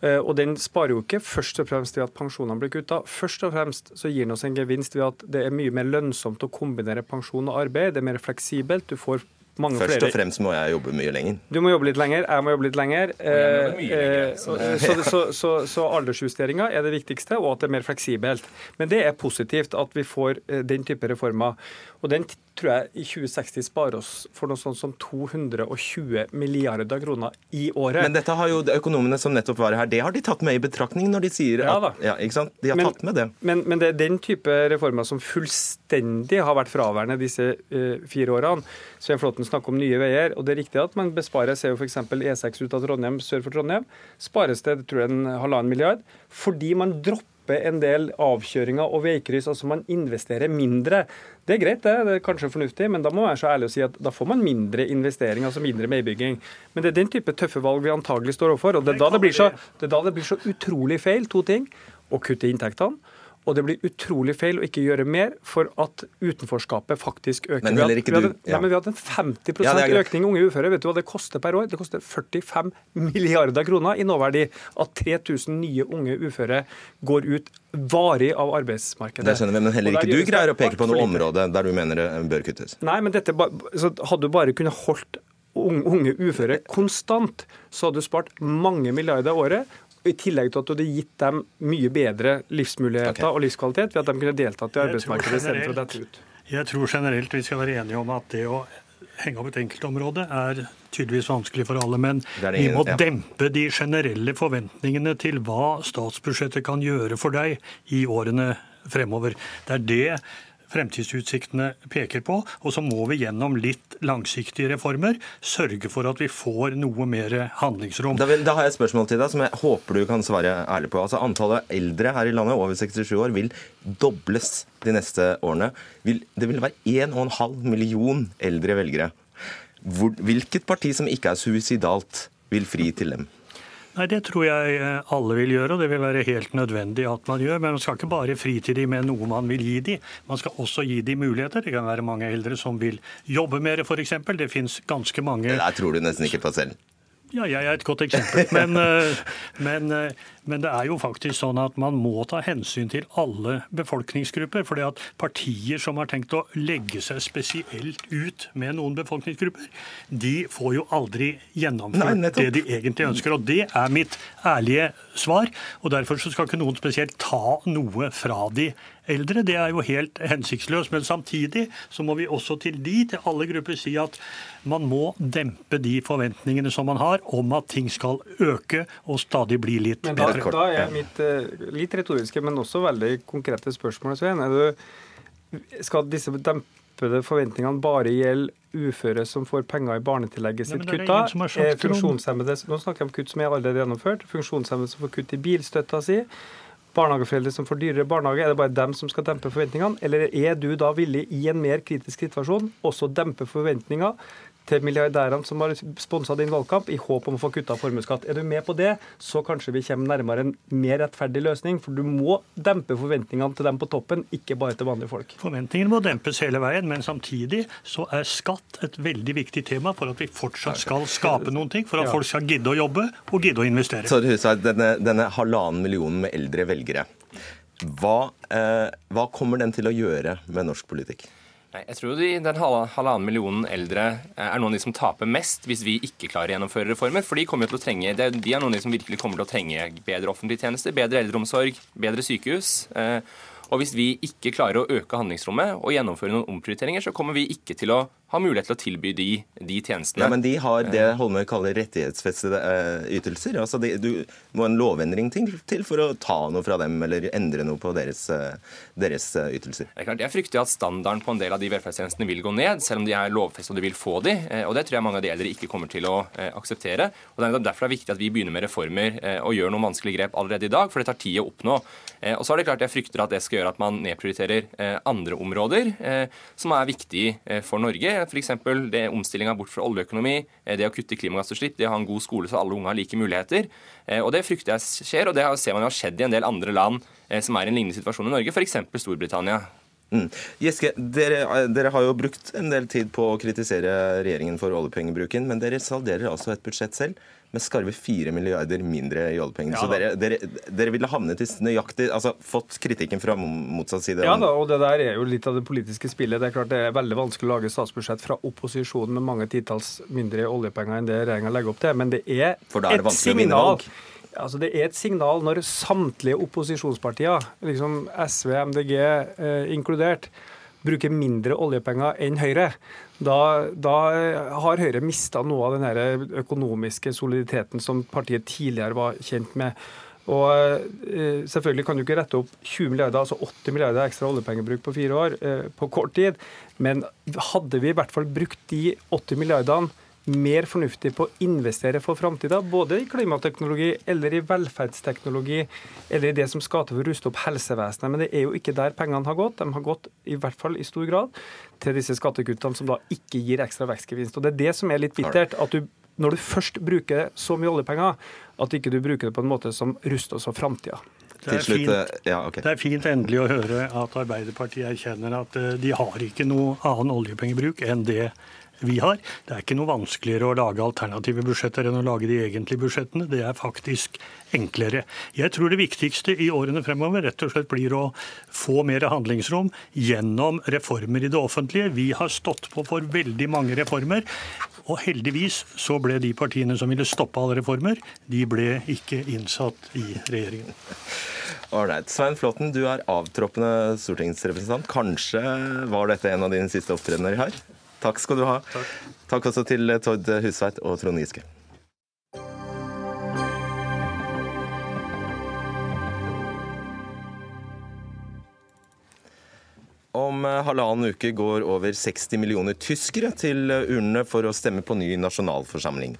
Eh, og den sparer jo ikke først og fremst ved at pensjonene blir kutta. Først og fremst så gir den oss en gevinst ved at det er mye mer lønnsomt å kombinere pensjon og arbeid. Det er mer fleksibelt. Du får mange Først flere. og fremst må jeg jobbe mye lenger. Du må jobbe litt lenger, jeg må jobbe litt lenger. Eh, eh, så, så, så, så aldersjusteringa er det viktigste, og at det er mer fleksibelt. Men det er positivt at vi får eh, den type reformer. Og den tror jeg i 2060 sparer oss for noe sånt som 220 milliarder kroner i året. Men dette har jo økonomene som nettopp var her, det har de tatt med i betraktning når de sier at ja, ja, ikke sant? De har men, tatt med det. Men, men, det er den type reformer som fullstendig har vært fraværende disse uh, fire årene. Svein Flåtten snakker om Nye Veier, og det er riktig at man besparer ser jo f.eks. E6 ut av Trondheim sør for Trondheim. Spares det tror jeg, en halvannen milliard fordi man dropper en del avkjøringer og veikryss. Altså man investerer mindre. Det er greit, det. Det er kanskje fornuftig, men da må man være så ærlig å si at da får man mindre investering, altså mindre veibygging. Men det er den type tøffe valg vi antagelig står overfor. Og det er det så, det da det blir så utrolig feil, to ting. Å kutte inntektene og det blir utrolig feil å ikke gjøre mer for at utenforskapet faktisk øker. Men heller ikke du. Ja. men vi hadde en 50 ja, økning i unge uføre. Vet du hva det koster per år? Det koster 45 milliarder kroner i nåverdi at 3000 nye unge uføre går ut varig av arbeidsmarkedet. Det skjønner vi, Men heller ikke du greier å peke på noe område der du mener det bør kuttes. Nei, men dette, Hadde du bare kunnet holdt unge uføre konstant, så hadde du spart mange milliarder i året. I tillegg til at du hadde gitt dem mye bedre livsmuligheter okay. og livskvalitet ved at de kunne deltatt i arbeidsmarkedet istedenfor å dette ut. Jeg tror generelt vi skal være enige om at det å henge opp et enkeltområde er tydeligvis vanskelig for alle. Men vi må dempe de generelle forventningene til hva statsbudsjettet kan gjøre for deg i årene fremover. Det er det fremtidsutsiktene peker på. Og så må vi gjennom litt langsiktige reformer sørge for at vi får noe mer handlingsrom. Da, vil, da har jeg et spørsmål til deg som jeg håper du kan svare ærlig på. Altså Antallet eldre her i landet over 67 år vil dobles de neste årene. Det vil være 1,5 million eldre velgere. Hvilket parti som ikke er suicidalt, vil fri til dem? Nei, Det tror jeg eh, alle vil gjøre, og det vil være helt nødvendig at man gjør. Men man skal ikke bare fri til dem med noe man vil gi dem. Man skal også gi dem muligheter. Det kan være mange eldre som vil jobbe mer, f.eks. Det fins ganske mange Det der tror du nesten ikke på selv. Ja, jeg er et godt eksempel. Men, eh, men, eh, men, det er jo faktisk sånn at man må ta hensyn til alle befolkningsgrupper. fordi at partier som har tenkt å legge seg spesielt ut med noen befolkningsgrupper, de får jo aldri gjennomført Nei, det de egentlig ønsker. Og det er mitt ærlige svar. Og derfor skal ikke noen spesielt ta noe fra de eldre. Det er jo helt hensiktsløst. Men samtidig så må vi også til de, til alle grupper, si at man må dempe de forventningene som man har om at ting skal øke og stadig bli litt men da, bedre. Da er mitt eh, litt retoriske, men også veldig konkrete spørsmål, Svein. Skal disse dempede forventningene bare gjelder uføre som får penger i barnetillegget sitt kutta? Funksjonshemmede, nå snakker jeg om kutt som er allerede gjennomført. Funksjonshemmede som får kutt i bilstøtta si barnehageforeldre som får dyrere barnehage, er det bare dem som skal dempe forventningene? Eller er du da villig i en mer kritisk situasjon også dempe forventninger til milliardærene som har sponsa din valgkamp, i håp om å få kutta formuesskatt. Er du med på det, så kanskje vi kommer nærmere en mer rettferdig løsning. For du må dempe forventningene til dem på toppen, ikke bare til vanlige folk. Forventningene må dempes hele veien, men samtidig så er skatt et veldig viktig tema for at vi fortsatt skal skape noen ting, for at folk skal gidde å jobbe og gidde å investere. Så denne, denne halvannen millionen med eldre velgere, hva, eh, hva kommer den til å gjøre med norsk politikk? Nei, jeg tror de, den halvannen millionen eldre eh, er noen av de som taper mest hvis vi ikke klarer å gjennomføre reformer. For de kommer til å trenge, de er noen av de som virkelig kommer til å trenge bedre offentlige tjenester, bedre eldreomsorg, bedre sykehus. Eh, og hvis vi ikke klarer å øke handlingsrommet og gjennomføre noen omprioriteringer, så kommer vi ikke til å ha mulighet til å tilby de, de tjenestene. Ja, Men de har det Holmøy kaller rettighetsfestede uh, ytelser. Altså de, du må en lovendring til, til, for å ta noe fra dem eller endre noe på deres, uh, deres uh, ytelser. Det er klart, Jeg frykter at standarden på en del av de velferdstjenestene vil gå ned, selv om de er lovfestet og de vil få de. og Det tror jeg mange av de eldre ikke kommer til å akseptere. og det er Derfor er det viktig at vi begynner med reformer og gjør noen vanskelige grep allerede i dag, for det tar tid å oppnå. og så er det klart Jeg frykter at det skal gjøre at man nedprioriterer andre områder som er viktige for Norge F.eks. omstillinga bort fra oljeøkonomi, eh, det å kutte klimagassutslipp, det å ha en god skole så alle unger har like muligheter. Eh, og Det frykter jeg skjer, og det ser man jo har skjedd i en del andre land eh, som er i en lignende situasjon i Norge, f.eks. Storbritannia. Mm. Giske, dere, dere, har jo brukt en del tid på å kritisere regjeringen for oljepengebruken, men dere salderer altså et budsjett selv med skarve 4 milliarder mindre i oljepenger. Ja, så dere, dere, dere, ville havnet i nøyaktig altså fått kritikken fra motsatt side? Ja da, og det der er jo litt av det politiske spillet. Det er klart det er veldig vanskelig å lage statsbudsjett fra opposisjonen med mange titalls mindre oljepenger enn det regjeringa legger opp til. Men det er, For da er det et signal. Altså det er et signal når samtlige opposisjonspartier, liksom SV, MDG eh, inkludert, bruker mindre oljepenger enn Høyre. Da, da har Høyre mista noe av den økonomiske soliditeten som partiet tidligere var kjent med. Og eh, Selvfølgelig kan du ikke rette opp 20 milliarder, altså 80 milliarder ekstra oljepengebruk på fire år eh, på kort tid, men hadde vi i hvert fall brukt de 80 milliardene mer fornuftig på å investere for framtida, både i klimateknologi eller i velferdsteknologi, eller i det som skal til for å ruste opp helsevesenet. Men det er jo ikke der pengene har gått. De har gått, i hvert fall i stor grad, til disse skattekuttene som da ikke gir ekstra vekstgevinst. Og Det er det som er litt bittert. at du når du først bruker så mye oljepenger, at ikke du bruker det på en måte som ruster oss for framtida. Det er, fint, ja, okay. det er fint endelig å høre at Arbeiderpartiet erkjenner at eh, de har ikke noe annen oljepengebruk enn det vi har. Det er ikke noe vanskeligere å lage alternative budsjetter enn å lage de egentlige budsjettene. Det er faktisk enklere. Jeg tror det viktigste i årene fremover rett og slett blir å få mer handlingsrom gjennom reformer i det offentlige. Vi har stått på for veldig mange reformer. Og heldigvis så ble de partiene som ville stoppe alle reformer, de ble ikke innsatt i regjeringen. Ålreit. Svein Flåtten, du er avtroppende stortingsrepresentant. Kanskje var dette en av dine siste opptredener her? Takk skal du ha. Takk, Takk også til Tord Husveit og Trond Giske. Om halvannen uke går over 60 millioner tyskere til urnene for å stemme på ny nasjonalforsamling.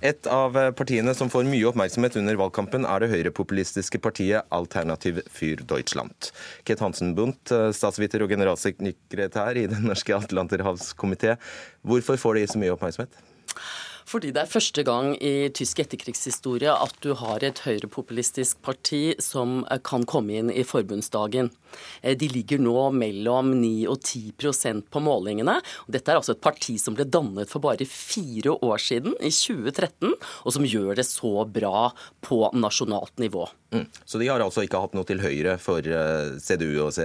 Et av partiene som får mye oppmerksomhet under valgkampen, er det høyrepopulistiske partiet Alternativ für Deutschland. Ket Hansen Bundt, statsviter og generalsekretær i Den norske atlanterhavskomité. Hvorfor får de så mye oppmerksomhet? Fordi det er første gang i tysk etterkrigshistorie at du har et høyrepopulistisk parti som eh, kan komme inn i forbundsdagen. Eh, de ligger nå mellom 9 og 10% på målingene. Dette er altså et parti som ble dannet for bare fire år siden, i 2013, og som gjør det så bra på nasjonalt nivå. Mm. Så de har altså ikke hatt noe til høyre for eh, CDU og,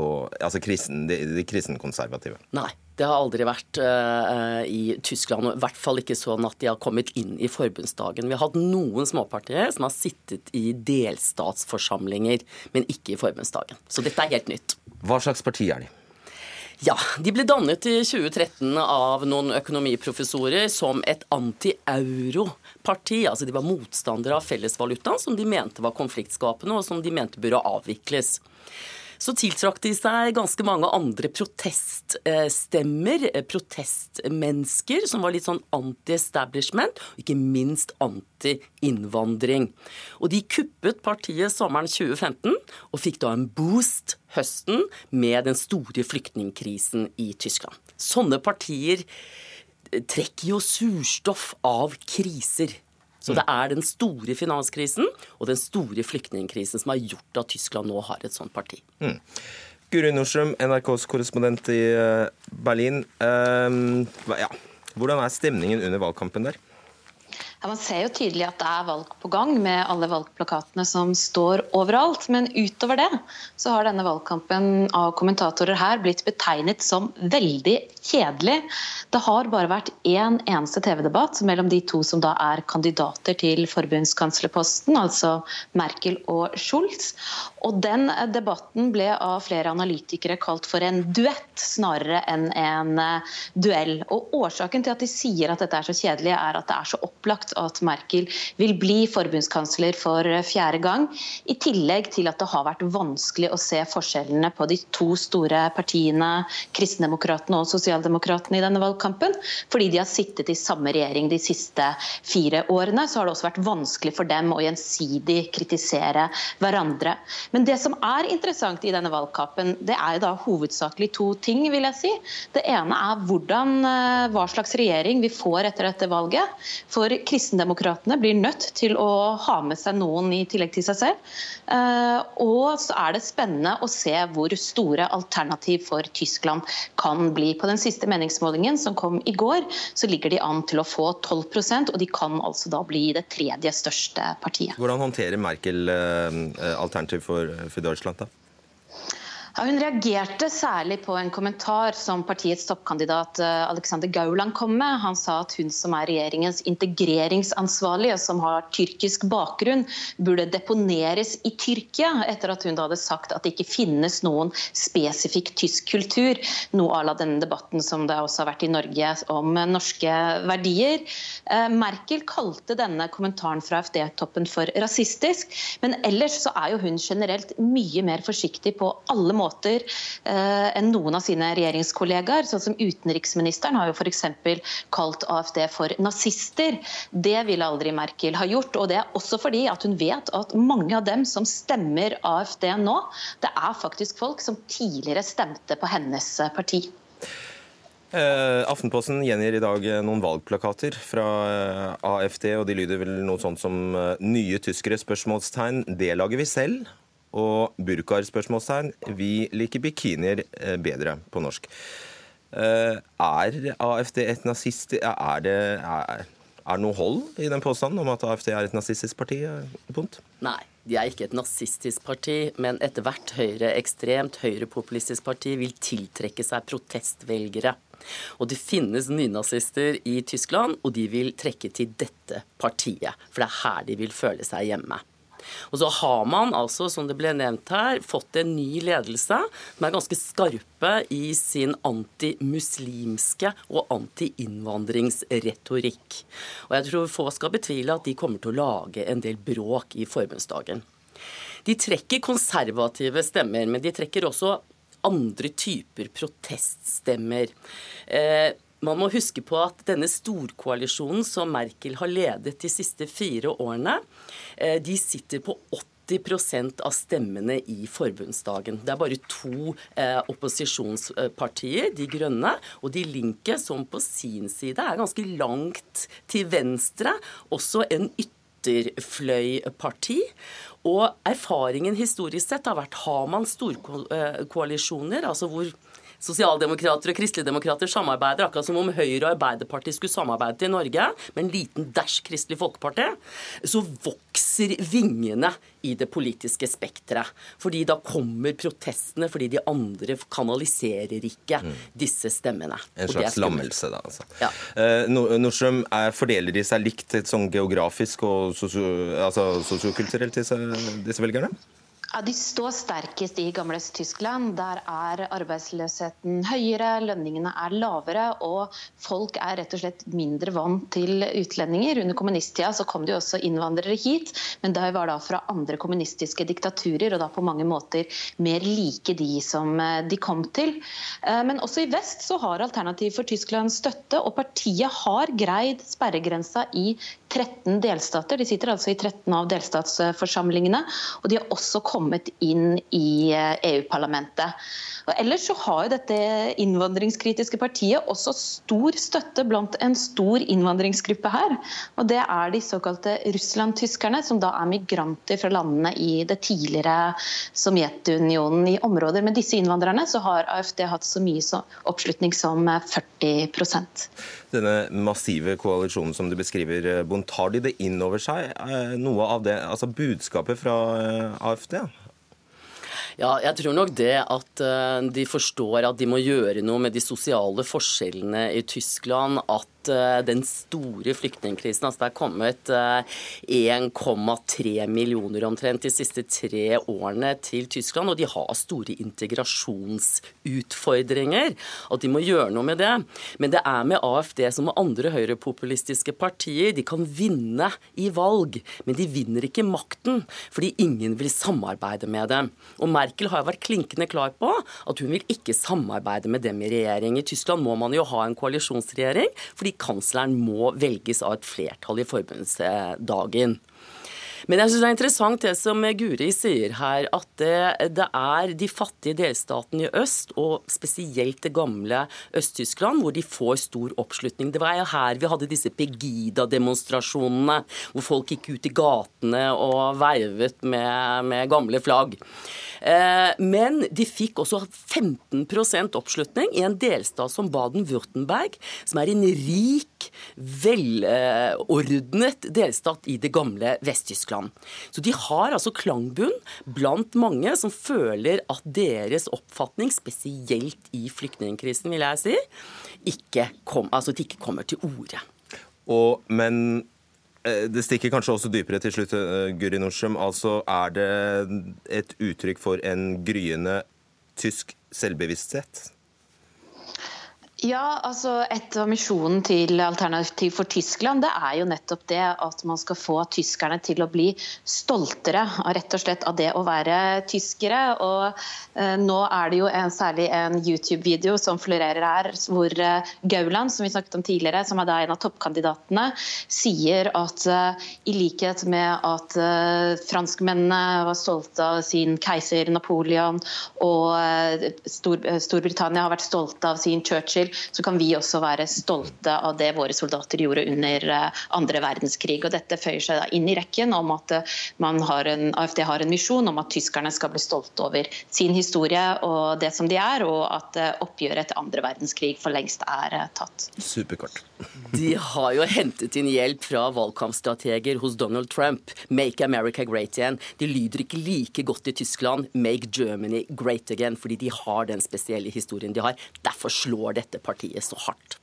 og altså kristen, de, de kristenkonservative? Nei. Det har aldri vært uh, i Tyskland, og i hvert fall ikke sånn at de har kommet inn i forbundsdagen. Vi har hatt noen småpartier som har sittet i delstatsforsamlinger, men ikke i forbundsdagen. Så dette er helt nytt. Hva slags parti er de? Ja, De ble dannet i 2013 av noen økonomiprofessorer som et anti-euro-parti. Altså De var motstandere av fellesvalutaen, som de mente var konfliktskapende, og som de mente burde avvikles så tiltrakk de seg ganske mange andre proteststemmer, eh, protestmennesker, som var litt sånn anti-establishment, og ikke minst anti-innvandring. Og de kuppet partiet sommeren 2015, og fikk da en boost høsten med den store flyktningkrisen i Tyskland. Sånne partier trekker jo surstoff av kriser. Så det er den store finanskrisen og den store flyktningkrisen som har gjort at Tyskland nå har et sånt parti. Mm. Guri Nordstrøm, NRKs korrespondent i eh, Berlin. Um, ja. Hvordan er stemningen under valgkampen der? Ja, man ser jo tydelig at det er valg på gang med alle valgplakatene som står overalt. Men utover det så har denne valgkampen av kommentatorer her blitt betegnet som veldig kjedelig. Det har bare vært én eneste TV-debatt mellom de to som da er kandidater til forbundskanslerposten, altså Merkel og Schulz. Og den debatten ble av flere analytikere kalt for en duett snarere enn en duell. Og årsaken til at de sier at dette er så kjedelig, er at det er så opplagt at Merkel vil bli forbundskansler for fjerde gang. I tillegg til at det har vært vanskelig å se forskjellene på de to store partiene, Kristendemokratene og Sosialdemokratene, i denne valgkampen. Fordi de har sittet i samme regjering de siste fire årene, så har det også vært vanskelig for dem å gjensidig kritisere hverandre. Men det som er interessant i denne valgkampen, det er jo da hovedsakelig to ting, vil jeg si. Det ene er hvordan, eh, hva slags regjering vi får etter dette valget. For kristendemokratene blir nødt til å ha med seg noen i tillegg til seg selv. Eh, og så er det spennende å se hvor store alternativ for Tyskland kan bli. På den siste meningsmålingen som kom i går, så ligger de an til å få 12% og de kan altså da bli det tredje største partiet. Hvordan håndterer Merkel eh, alternativ for, for Deutschland, da? Ja, hun reagerte særlig på en kommentar som partiets toppkandidat eh, Alexander Gauland kom med. Han sa at hun som er regjeringens integreringsansvarlige, som har tyrkisk bakgrunn, burde deponeres i Tyrkia, etter at hun hadde sagt at det ikke finnes noen spesifikk tysk kultur. Noe à la denne debatten som det også har vært i Norge om norske verdier. Eh, Merkel kalte denne kommentaren fra FD-toppen for rasistisk, men ellers så er jo hun generelt mye mer forsiktig på alle måter måter eh, enn noen av sine regjeringskollegaer. Sånn som Utenriksministeren har jo f.eks. kalt AFD for nazister. Det ville aldri Merkel ha gjort. og Det er også fordi at hun vet at mange av dem som stemmer AFD nå, det er faktisk folk som tidligere stemte på hennes parti. Eh, Aftenposten gjengir i dag noen valgplakater fra eh, AFD, og de lyder vel noe sånt som 'Nye tyskere?' spørsmålstegn. Det lager vi selv og burkaer? spørsmålstegn. Vi liker bikinier eh, bedre på norsk. Eh, er AFD et nazist... Er det, er, er det noe hold i den påstanden om at AFD er et nazistisk parti? Punkt? Nei, de er ikke et nazistisk parti, men etter hvert høyreekstremt, høyrepopulistisk parti vil tiltrekke seg protestvelgere. Og det finnes nynazister i Tyskland, og de vil trekke til dette partiet. For det er her de vil føle seg hjemme. Og så har man altså, som det ble nevnt her, fått en ny ledelse som er ganske skarpe i sin antimuslimske og antiinnvandringsretorikk. Og jeg tror få skal betvile at de kommer til å lage en del bråk i forbundsdagen. De trekker konservative stemmer, men de trekker også andre typer proteststemmer. Eh, man må huske på at denne storkoalisjonen som Merkel har ledet de siste fire årene, eh, de sitter på 80% av stemmene i forbundsdagen. Det er bare to eh, opposisjonspartier, De Grønne og De Linke, som på sin side er ganske langt til venstre. Også en ytterfløyparti. Og erfaringen historisk sett har vært har man storkoalisjoner, altså hvor sosialdemokrater og kristeligdemokrater samarbeider, akkurat som om Høyre og Arbeiderpartiet skulle samarbeide i Norge, med en liten dæsj Kristelig Folkeparti, så vokser vingene i det politiske spekteret. Fordi da kommer protestene, fordi de andre kanaliserer ikke mm. disse stemmene. En slags lammelse, da. altså. Ja. Eh, Nordstrøm, fordeler de seg likt sånn geografisk og sosiokulturelt, altså, disse, disse velgerne? Ja, De står sterkest i gamle Tyskland. Der er arbeidsløsheten høyere, lønningene er lavere og folk er rett og slett mindre vant til utlendinger. Under kommunisttida så kom det jo også innvandrere hit, men de var da fra andre kommunistiske diktaturer og da på mange måter mer like de som eh, de kom til. Eh, men også i vest så har Alternativ for Tyskland støtte, og partiet har greid sperregrensa i 13 delstater. De sitter altså i 13 av delstatsforsamlingene, og de har også kommet kommet inn i EU-parlamentet. Og Ellers så har jo dette innvandringskritiske partiet også stor støtte blant en stor innvandringsgruppe her. Og Det er de såkalte Russland-tyskerne, som da er migranter fra landene i det tidligere Sovjetunionen. I områder med disse innvandrerne så har AFD hatt så mye oppslutning som 40 Denne massive koalisjonen som du beskriver, Bond, tar de det inn over seg, eh, noe av det, altså budskapet fra eh, AFD? Ja, jeg tror nok det at eh, de forstår at de må gjøre noe med de sosiale forskjellene i Tyskland. At Eh, den store flyktningkrisen. Altså det er kommet 1,3 eh, millioner omtrent de siste tre årene til Tyskland, og de har store integrasjonsutfordringer. At de må gjøre noe med det. Men det er med AFD som med andre høyrepopulistiske partier. De kan vinne i valg, men de vinner ikke makten fordi ingen vil samarbeide med dem. Og Merkel har vært klinkende klar på at hun vil ikke samarbeide med dem i regjering. I Tyskland må man jo ha en koalisjonsregjering. fordi kansleren må velges av et flertall i forbundsdagen. Men jeg synes det er interessant det som Guri sier her, at det, det, er de fattige delstatene i øst, og spesielt det gamle Øst-Tyskland, hvor de får stor oppslutning. Det var her vi hadde disse Pegida-demonstrasjonene, hvor folk gikk ut i gatene og veivet med, med gamle flagg. Eh, men de fikk også 15% oppslutning i en delstat som Baden-Würtemberg, som er en rik, velordnet delstat i det gamle Vest-Tyskland. Så de har altså klangbunn blant mange som føler at deres oppfatning, spesielt i flyktningkrisen, vil jeg si, ikke, kom, altså ikke kommer til orde. Og, men det stikker kanskje også dypere til slutt, eh, Guri Norsum. Altså, er det et uttrykk for en gryende tysk selvbevissthet? Ja, altså Et av misjonen til Alternativ for Tyskland det er jo nettopp det at man skal få tyskerne til å bli stoltere rett og slett av det å være tyskere. og eh, Nå er det jo en, særlig en YouTube-video som florerer her, hvor eh, Gauland, som vi snakket om tidligere, som er da en av toppkandidatene, sier at eh, i likhet med at eh, franskmennene var stolte av sin keiser Napoleon, og eh, Stor Storbritannia har vært stolte av sin Churchill, så kan vi også være stolte av det våre soldater gjorde under eh, andre verdenskrig. Og Dette føyer seg da inn i rekken om at eh, har en, AFD har en misjon om at tyskerne skal bli stolte over sin historie og det som de er, og at eh, oppgjøret etter andre verdenskrig for lengst er tatt. Superkort. De har jo hentet inn hjelp fra valgkampstrateger hos Donald Trump. 'Make America Great Again'. De lyder ikke like godt i Tyskland. 'Make Germany Great Again', fordi de har den spesielle historien de har. Derfor slår dette partiet så hardt.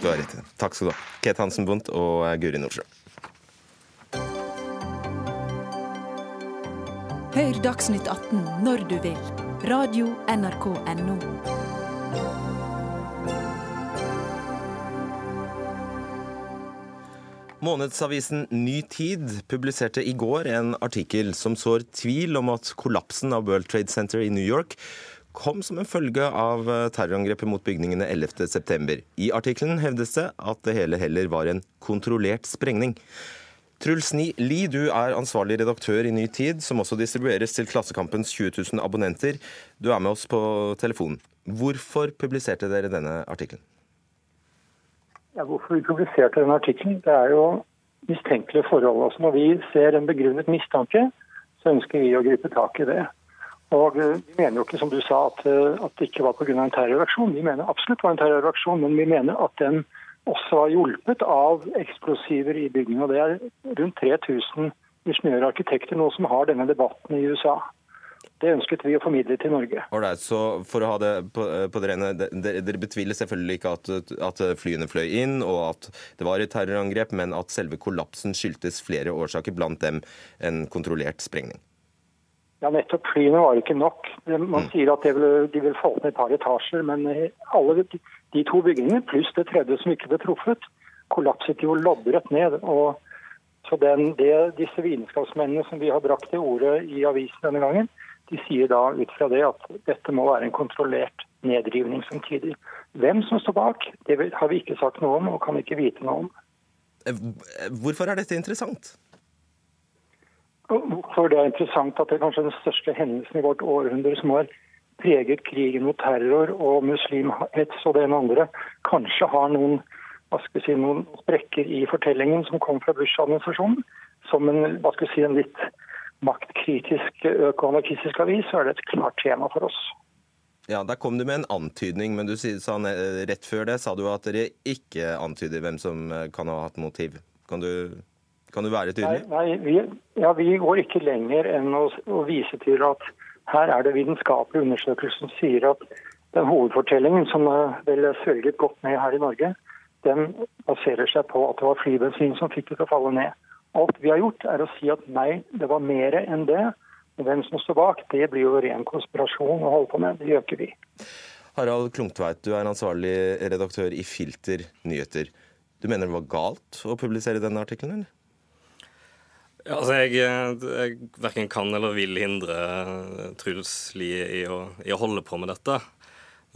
Du har rett i det. Takk skal du ha. Kate Hansen Bundt og Guri Nordsjø. Hør Dagsnytt 18 når du vil. Radio NRK Radio.nrk.no. Månedsavisen Ny Tid publiserte i går en artikkel som sår tvil om at kollapsen av World Trade Center i New York kom som en følge av eh, terrorangrepet mot bygningene 11.9. I artikkelen hevdes det at det hele heller var en kontrollert sprengning. Truls Lie, du er ansvarlig redaktør i Ny Tid, som også distribueres til Klassekampens 20 000 abonnenter. Du er med oss på telefonen. Hvorfor publiserte dere denne artikkelen? Ja, hvorfor vi publiserte denne artikkelen? Det er jo mistenkelige forhold. Altså når vi ser en begrunnet mistanke, så ønsker vi å gripe tak i det. Og eh, Vi mener jo ikke som du sa, at, eh, at det ikke var pga. en terroraksjon. Vi mener absolutt det var en terroraksjon, men vi mener at den også var hjulpet av eksplosiver i bygningen. Og Det er rundt 3000 ingeniører og arkitekter nå som har denne debatten i USA. Det ønsket vi å formidle til Norge. Alright, så for å ha det på, eh, på det rene, Dere betviler selvfølgelig ikke at, at, flyene fløy inn og at det var et terrorangrep, men at selve kollapsen skyldtes flere årsaker, blant dem en kontrollert sprengning? Ja, nettopp. Flyene var ikke nok. Man mm. sier at de vil, de vil få ned et par etasjer, men eh, alle de to bygningene pluss det tredje som ikke ble truffet, kollapset jo loddrett ned. og så den, det, Disse vitenskapsmennene som vi har brakt til orde i avisen denne gangen, de sier da ut fra det at dette må være en kontrollert nedrivning samtidig. Hvem som står bak, det har vi ikke sagt noe om og kan ikke vite noe om. Eh, hvorfor er dette interessant? Hvorfor det er interessant at det er kanskje den største hendelsen i vårt århundre som har preget krigen mot terror og muslimhets og det ene andre, kanskje har noen, si, noen sprekker i fortellingen som kom fra Bush-administrasjonen. Som en, si, en litt maktkritisk økoanarkistisk avis, så er det et klart tema for oss. Ja, Der kom du med en antydning, men du sa rett før det sa du at dere ikke antyder hvem som eh, kan ha hatt motiv. Kan du, kan du være tydelig? Nei, nei vi, ja, vi, går ikke lenger enn å, å, vise til at her er det vitenskapelige undersøkelser som sier at den hovedfortellingen som vel er svelget godt med her i Norge, den baserer seg på at det var flybensin som fikk det til å falle ned. Alt vi har gjort, er å si at nei, det var mer enn det. Hvem som står bak, det blir jo ren konspirasjon å holde på med. Det gjør ikke vi. Harald Klungtveit, du er ansvarlig redaktør i Filter nyheter. Du mener det var galt å publisere denne artikkelen, eller? Altså jeg, jeg verken kan eller vil hindre Truls Lie i, i, å holde på med dette.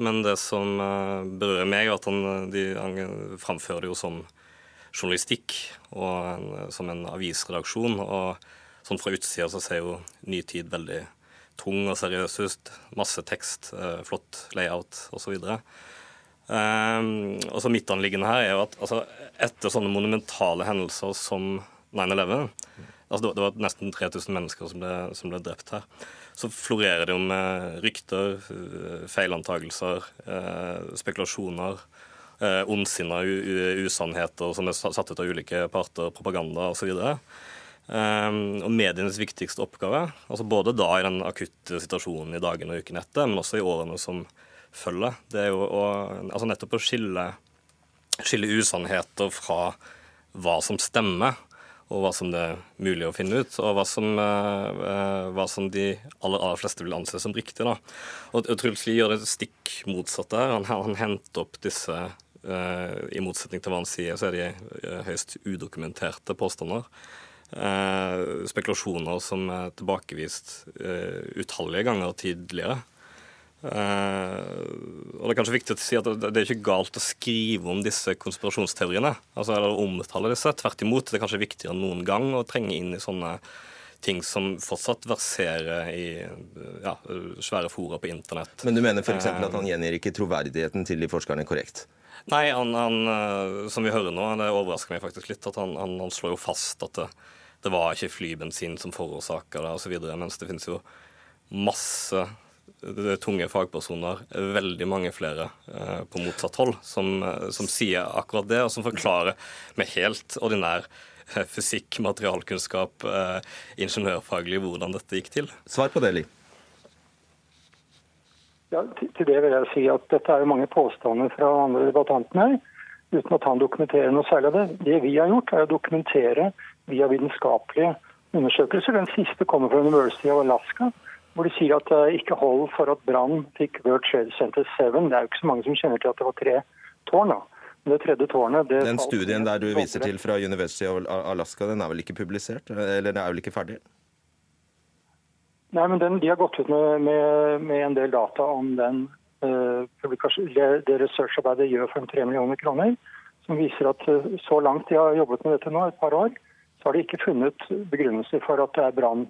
Men det som eh, berører meg, er at han, de, han framfører det jo som journalistikk og en, som en avisredaksjon. og Sånn fra utsida så ser jo Ny Tid veldig tung og seriøs ut. Masse tekst, eh, flott layout osv. Um, og så midtanliggende her er jo at altså, etter sånne monumentale hendelser som 9-11 altså, Det var nesten 3000 mennesker som ble, som ble, drept her. Så florerer det jo med rykter, eh, feilantagelser, eh, spekulasjoner, eh, ondsinna usannheter som er satt ut av ulike parter, propaganda osv. Um, og medienes viktigste oppgave, altså både da i den akutte situasjonen i dagene og ukene etter, men også i årene som følger, det er jo å, altså nettopp å skille, skille usannheter fra hva som stemmer, og hva som det er mulig å finne ut, og hva som, uh, hva som de aller, aller, fleste vil anse som riktig. Da. Og, Truls Lie gjør det stikk motsatte her. Han, han henter opp disse uh, I motsetning til hva han sier, så er de uh, høyst udokumenterte påstander. Eh, spekulasjoner som er tilbakevist eh, utallige ganger tidligere. Eh, og Det er kanskje viktig å si at det er ikke galt å skrive om disse konspirasjonsteoriene. altså eller omtale disse. Tvert imot, det er kanskje viktigere enn noen gang å trenge inn i sånne ting som fortsatt verserer i ja, svære fora på internett. Men du mener f.eks. at han gjengir ikke troverdigheten til de forskerne korrekt? Nei, han, han, som vi hører nå, det overrasker meg faktisk litt at han, han, han slår jo fast at det, det var ikke flybensin som forårsaka det, osv. Mens det finnes jo masse tunge fagpersoner, veldig mange flere eh, på motsatt hold, som, eh, som, sier akkurat det, og som forklarer med helt ordinær eh, fysikk, materialkunnskap, ingeniørfaglig hvordan dette gikk til. Svar på det, Li. Ja, til det vil jeg si at dette er jo mange påstander fra andre debattantene her, uten at han dokumenterer noe særlig av det. Det vi har gjort, er å dokumentere via vitenskapelige undersøkelser. Den siste kommer fra University of Alaska, hvor de sier at det ikke hold for at Brann fikk World Trade Center 7. Det er jo ikke så mange som kjenner til at det var tre tårn. da. Det tredje tårnet... Det den studien der du viser til fra University of Alaska, den er vel ikke publisert? Eller den er vel ikke ferdig? Nei, men den, De har gått ut med, med, med en del data om den uh, det, det researcharbeidet gjør for tre millioner kroner. Som viser at uh, så langt de har jobbet med dette nå, et par år, så har de ikke funnet begrunnelser for at det er brann.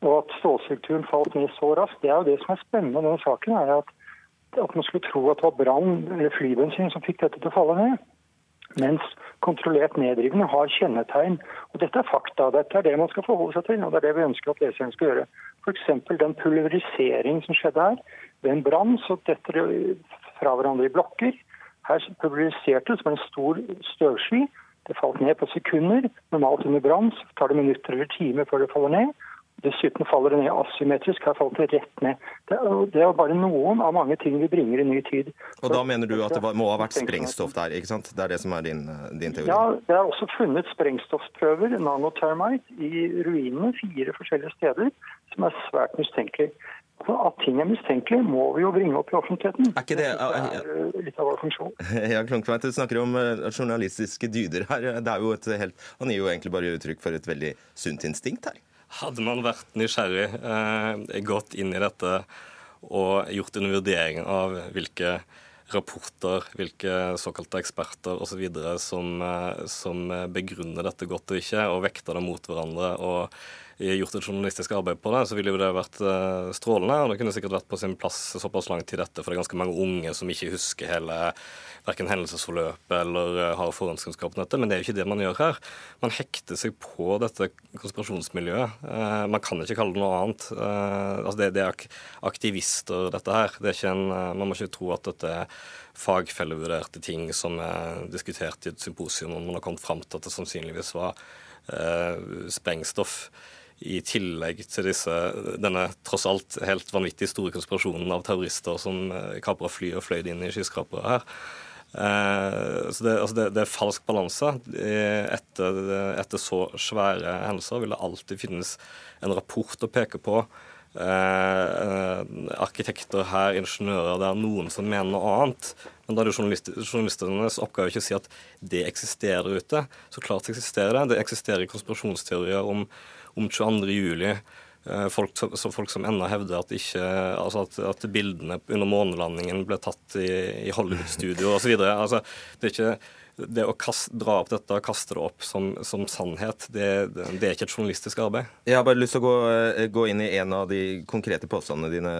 Og at stålstrukturen falt ned så raskt. Det er jo det som er spennende med denne saken. er at, at man skulle tro at det var brann eller flybensin som fikk dette til å falle ned. Mens kontrollert nedrivende har kjennetegn. Og Dette er fakta. Dette er det man skal forholde seg til, og det er det vi ønsker at leseren skal gjøre. F.eks. den pulverisering som skjedde her. Ved en brann så detter det fra hverandre i blokker. Her pulveriserte det som en stor støvsky. Det falt ned på sekunder. Normalt under brann tar det minutter eller timer før det faller ned. Dessuten faller det ned asymmetrisk. Her falt det rett ned. Det er, det er bare noen av mange ting vi bringer i ny tid. Og Da mener du at det må ha vært sprengstoff der? ikke sant? Det er det som er din, din teori? Ja, det er også funnet sprengstoffprøver, nanotermite, i ruinene fire forskjellige steder, som er svært mistenkelig. At ting er mistenkelig, må vi jo bringe opp i offentligheten. Er ikke det, det er eh, litt av vår funksjon. Ja, Klungtveit, Du snakker om eh, journalistiske dyder her. Det er jo et helt, Han gir jo egentlig bare uttrykk for et veldig sunt instinkt her. Hadde man vært nysgjerrig, eh, gått inn i dette og gjort en vurdering av hvilke rapporter, hvilke såkalte eksperter osv. Som, eh, som begrunner dette godt og ikke, og vekter det mot hverandre og gjort et journalistisk arbeid på det, så ville jo det vært uh, strålende. Og det kunne sikkert vært på sin plass såpass lang tid etter, for det er ganske mange unge som ikke husker hele verken hendelsesforløpet eller uh, har forhåndskunnskap om dette. Men det er jo ikke det man gjør her. Man hekter seg på dette konspirasjonsmiljøet. Uh, man kan ikke kalle det noe annet. altså det, er aktivister, dette her. Det en, man må ikke tro at dette er fagfellevurderte ting som er diskutert i et symposium, og man har kommet fram til at det sannsynligvis var sprengstoff i tillegg til disse, denne tross alt helt vanvittig store konspirasjonen av terrorister som eh, kapra fly og fløy inn i skyskrapere her. Eh, så det, altså det, det, er falsk balanse. Etter, etter, så svære hendelser vil det alltid finnes en rapport å peke på. Eh, arkitekter her, ingeniører, det er noen som mener noe annet. Men da er det journalistenes oppgave ikke å si at det eksisterer ute. Så klart eksisterer det. Det eksisterer konspirasjonsteorier om om 22. juli. Eh, folk, så folk som ennå hevder at, ikke, altså at, at, bildene under månelandingen ble tatt i, i Hollywood-studio osv. Altså, det er ikke det å kaste, dra opp dette og kaste det opp som, som sannhet, det, det, er ikke et journalistisk arbeid. Jeg har bare lyst til å gå, eh, gå inn i en av de konkrete påstandene dine,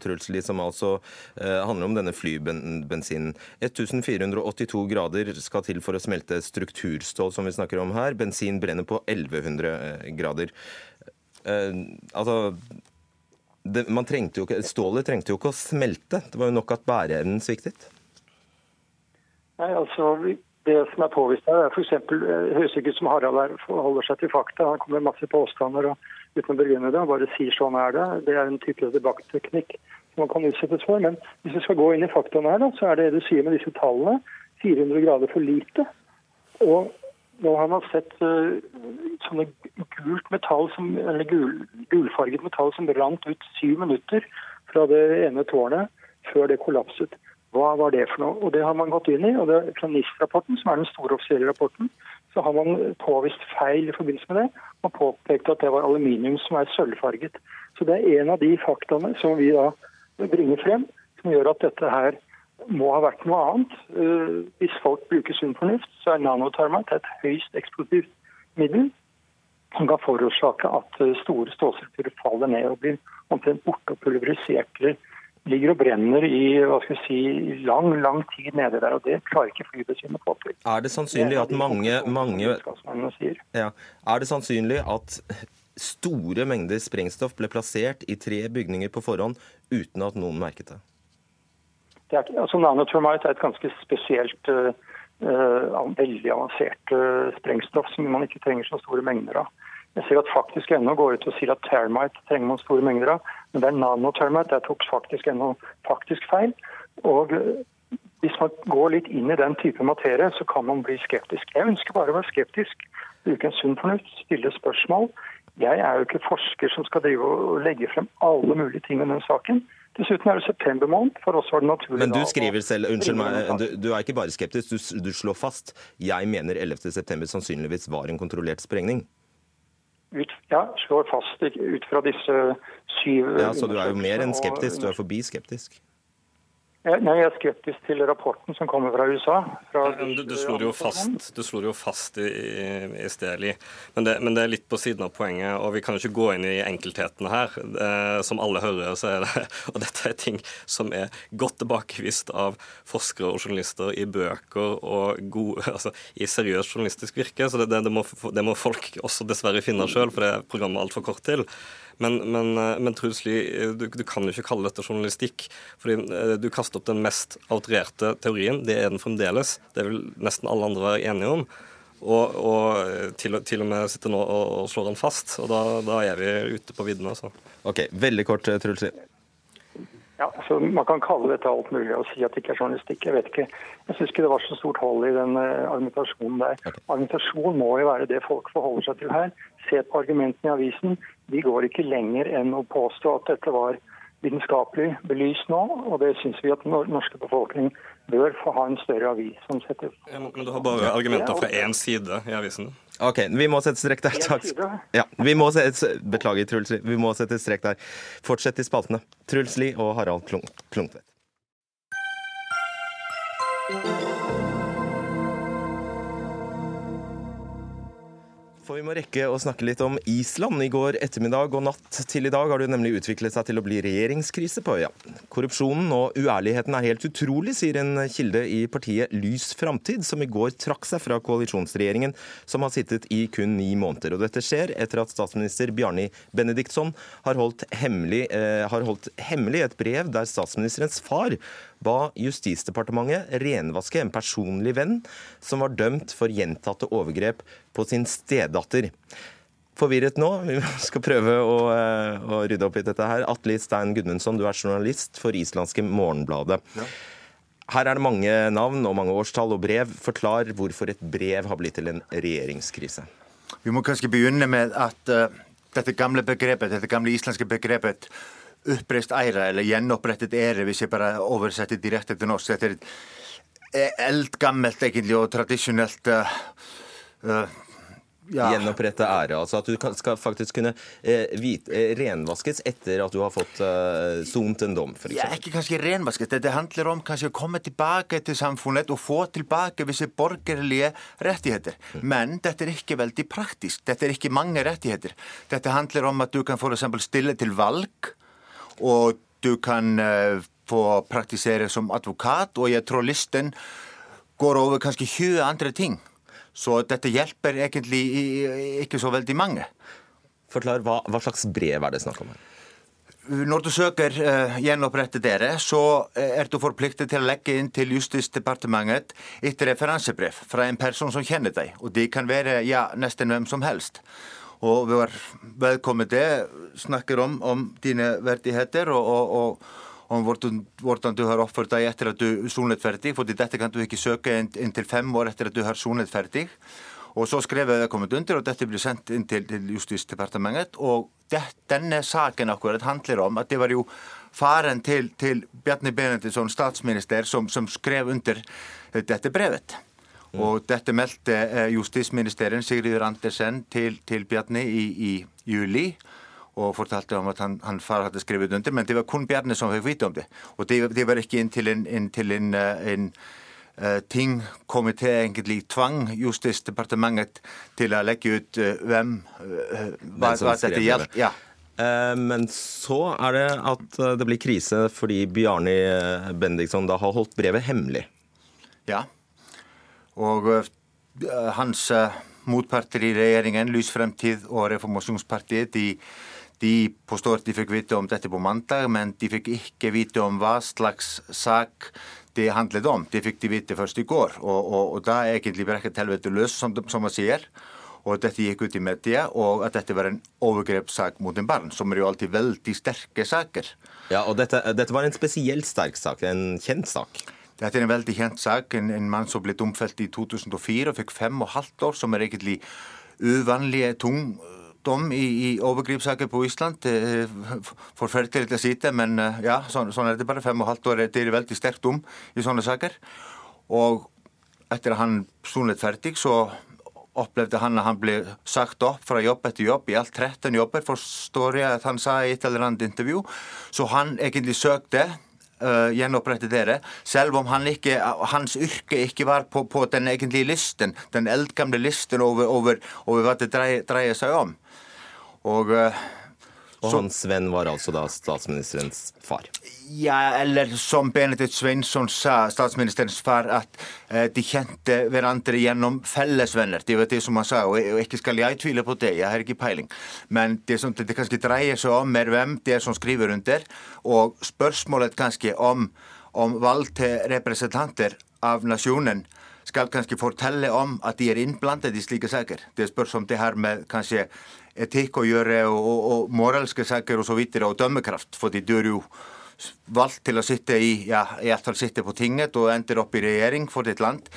Truls Lie, som altså eh, handler om denne flybensinen. 1482 grader skal til for å smelte strukturstål, som vi snakker om her. Bensin brenner på 1100 eh, grader. Eh, altså det, trengte jo, Stålet trengte jo ikke å smelte. Det var jo nok at bæreevnen sviktet. Nei, altså, Det som er påvist her, er f.eks. Eh, høres ikke ut som Harald her forholder seg til fakta. Han kommer med masse påstander og uten å begrunne det. Han bare sier sånn er det. Det er en type debattteknikk som man kan utsettes for. Men hvis vi skal gå inn i faktaene her, da, så er det du sier med disse tallene. 400 grader for lite. Og nå har man sett uh, sånne gult metall som, eller gul, gulfarget metall som rant ut syv minutter fra det ene tårnet før det kollapset. Hva var det for noe? Og Det har man gått inn i. og det, Fra NIST-rapporten, som er den store offisielle rapporten, så har man påvist feil i forbindelse med det. Man påpekte at det var aluminium som er sølvfarget. Så Det er en av de faktaene som vi da bringer frem, som gjør at dette her må ha vært noe annet. Uh, hvis folk bruker sunn fornuft, så er nanotarmat et høyst eksplosivt middel som kan forårsake at store stålstrukturer faller ned og blir omtrent borte og pulverisert ligger og brenner i hva skal vi si, lang lang tid nede der. og Det klarer ikke flybesynet å få til. Er det sannsynlig at mange, mange ja, Er det sannsynlig at store mengder sprengstoff ble plassert i tre bygninger på forhånd uten at noen merket det? det er, altså Nanotermite er et ganske spesielt, uh, uh, veldig avansert uh, sprengstoff som man ikke trenger så store mengder av. Jeg ser at faktisk ennå går ut og sier at termite trenger man store mengder av. Men det er nanotermite. Der tok faktisk ennå faktisk feil. Og eh, hvis man går litt inn i den type materie, så kan man bli skeptisk. Jeg ønsker bare å være skeptisk. Bruke en sunn fornuft, stille spørsmål. Jeg er jo ikke forsker som skal drive og legge frem alle mulige ting om den saken. Dessuten er det september måned. For oss var det naturlig Men du skriver selv, unnskyld meg, du, du, er ikke bare skeptisk, du, du slår fast. Jeg mener 11.9 sannsynligvis var en kontrollert sprengning ut, ja, slår fast ut fra disse syv Ja, Så du er jo mer enn skeptisk, du er forbi skeptisk? Nei, Jeg er skeptisk til rapporten som kommer fra USA. Fra du, du slår jo fast, du slår jo fast i, i Steli, men det, men det, er litt på siden av poenget. og Vi kan jo ikke gå inn i enkelthetene her. Eh, som alle hører, så er det Og dette er ting som er godt tilbakevist av forskere og journalister i bøker og gode, altså, i seriøst journalistisk virke. Så det, det, må, det må folk også dessverre finne sjøl, for det er programmet altfor kort til. Men, men, eh, men Truls Lie, du, du, kan jo ikke kalle dette journalistikk. fordi eh, Du kaster opp den mest outrerte teorien. Det er den fremdeles. Det vil nesten alle andre være enige om. Og, og eh, til, til, og med sitter nå og, og slår den fast. Og da, da er vi ute på viddene. Altså. Ok, Veldig kort, Truls Lie. Ja, altså Man kan kalle dette alt mulig og si at det ikke er journalistikk. Jeg vet ikke. Jeg syns ikke det var så stort hold i den uh, argumentasjonen der. Okay. Argumentasjon må jo være det folk forholder seg til her. Se på argumentene i avisen. De går ikke lenger enn å påstå at dette var vitenskapelig belyst nå, og det syns vi at den norske befolkning bør få ha en større avis som setter ja, Men du har bare argumenter fra én side i avisen? OK, vi må sette strek der. Takk. Ja, vi må sette, beklager, Truls Lie. Vi må sette strek der. Fortsett i spaltene. Truls Lie og Harald Klungtvedt. For vi må rekke å snakke litt om Island. I går ettermiddag og natt til i dag har det nemlig utviklet seg til å bli regjeringskrise på øya. Korrupsjonen og uærligheten er helt utrolig, sier en kilde i partiet Lys framtid, som i går trakk seg fra koalisjonsregjeringen, som har sittet i kun ni måneder. Og dette skjer etter at statsminister Bjarni Benediktsson har holdt hemmelig, eh, har holdt hemmelig et brev der statsministerens far ba Justisdepartementet renvaske en personlig venn som var dømt for gjentatte overgrep på sin stedatter. Forvirret nå. Vi skal prøve å, eh, å rydde opp i dette her. Atle Stein Gudmundsson, du er journalist for islandske Morgenbladet. Ja. Her er det mange navn og mange årstall og brev. Forklar hvorfor et brev har blitt til en regjeringskrise. Vi må kanskje begynne med at uh, dette gamle begrepet, dette gamle islandske begrepet uppreist æra eller gjenopprettet ære, hvis jeg bare oversetter direkte til norsk. Dette er eldgammelt egentlig og tradisjonelt uh, uh, ja. Gjenopprette ære. Altså at du skal faktisk kunne eh, vite, eh, renvaskes etter at du har fått eh, sont en dom, f.eks. Ja, ikke kanskje renvaskes. Det handler om kanskje å komme tilbake til samfunnet og få tilbake visse borgerlige rettigheter. Mm. Men dette er ikke veldig praktisk. Dette er ikke mange rettigheter. Dette handler om at du kan f.eks. stille til valg og du kan uh, få praktisere som advokat, og jeg tror listen går over kanskje 20 andre ting. Så dette hjelper egentlig ikke så veldig mange. Forklar, hva, hva slags brev er det snakk om her? Når du søker uh, gjenopprette dere, så uh, er du forpliktet til å legge inn til Justisdepartementet et referansebrev fra en person som kjenner deg. Og det kan være ja, nesten hvem som helst. Og vi var velkomne snakker om, om dine verdigheter og, og, og om hvordan, du har oppført deg etter at du er sonet ferdig. For dette kan du ikke søke inntil fem år etter at du har sonet ferdig. Og så skrev jeg kommet under, og dette ble sendt inn til, til Justisdepartementet. Og det, denne saken akkurat handler om at det var jo faren til, til Bjarni Benediktsson, statsminister, som, som skrev under dette brevet. Mm. Og dette meldte eh, justisministeren Sigrid Andersen til, til Bjarni i, i, juli. Og fortalte om at han, han far hadde skrevet under, men det var kun Bjarni som fikk vite om det. Og det, det var ikke inn til en, inntil en, eh, en uh, ting komité egentlig tvang Justisdepartementet til å legge ut hvem hva, hva dette gjaldt. Ja. Men så er det at det blir krise fordi Bjarni Bendiksson da har holdt brevet hemmelig. Ja. Og eh, hans eh, motparter i regjeringen, Lysfremtid og Reformasjonspartiet, de, de påstår at de fikk vite om dette på mandag, men de fikk ikke vite om hva slags sak det handlet om. Det fikk de vite først i går. Og, og, og da er egentlig brekket helvete løs, som, som man sier. Og dette gikk ut i media, og at dette var en overgrepssak mot en barn, som er jo alltid veldig sterke saker. Ja, og dette, dette var en spesielt sterk sak, en kjent sak? Þetta er en veldig hent sag, en, en mann som ble domfelt í 2004 og fikk fem og halvt år, som er ekkert í uvanlige tungdom eh, í, í overgripsaker på Ísland. Eh, Forferdilegt að sýta, men eh, já, svona, svona er þetta bara fem og halvt år, þetta er veldig sterkt dom í svona saker. Og eftir að hann stúnleitt ferdig, svo opplefði hann að hann ble sagt upp frá jobb eftir jobb í allt 13 jobber, forstórið að hann sagði í eitt alveg rand intervjú, svo hann ekkert sögde uh, gjenopprette dere, selv om han ikke, hans yrke ikke var på, på den egentlige listen, den eldgamle listen over, over, over hva det dreier, dreier seg om. Og uh, og så, hans venn var altså da statsministerens far? Ja, eller som Benedikt Sveinsson sa, statsministerens far, at eh, de kjente hverandre gjennom fellesvenner. Det var det som han sa, og, og ikke skal jeg tvile på det, jeg har ikke peiling. Men det som det kanskje dreier seg om, er hvem det er som skriver under, og spørsmålet kanskje om, om valg til representanter av nasjonen skal kanskje fortelle om at de er innblandet i slike saker. Det spørs om det har med kanskje etikk å gjøre og, og, moralske saker og så videre, og dømmekraft. fordi du er jo valgt til å sitte i, ja, i sitte på tinget og ender opp i regjering for ditt land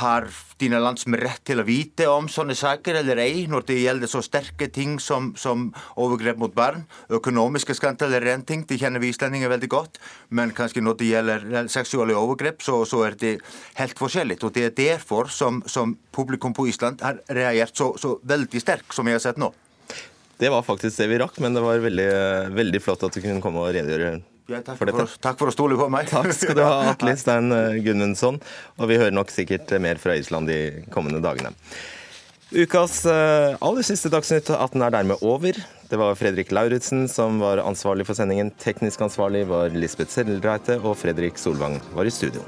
har dine landsmenn rett til å vite om sånne saker eller ei, når det gjelder så sterke ting som, som overgrep mot barn? Økonomiske skandaler er én ting, det kjenner vi islendinger veldig godt. Men kanskje når det gjelder seksuelle overgrep, så, så er det helt forskjellig. Og det er derfor som, som publikum på Island har reagert så, så veldig sterkt, som vi har sett nå. Det var faktisk det vi rakk, men det var veldig, veldig flott at du kunne komme og redegjøre ja, takk, for, for takk, for å stole på meg. Takk skal du ha, Atle Stein Gunnundsson. Og vi hører nok sikkert mer fra Island de kommende dagene. Ukas eh, aller siste Dagsnytt 18 er dermed over. Det var Fredrik Lauritzen som var ansvarlig for sendingen. Teknisk ansvarlig var Lisbeth Sellereite, og Fredrik Solvang var i studio.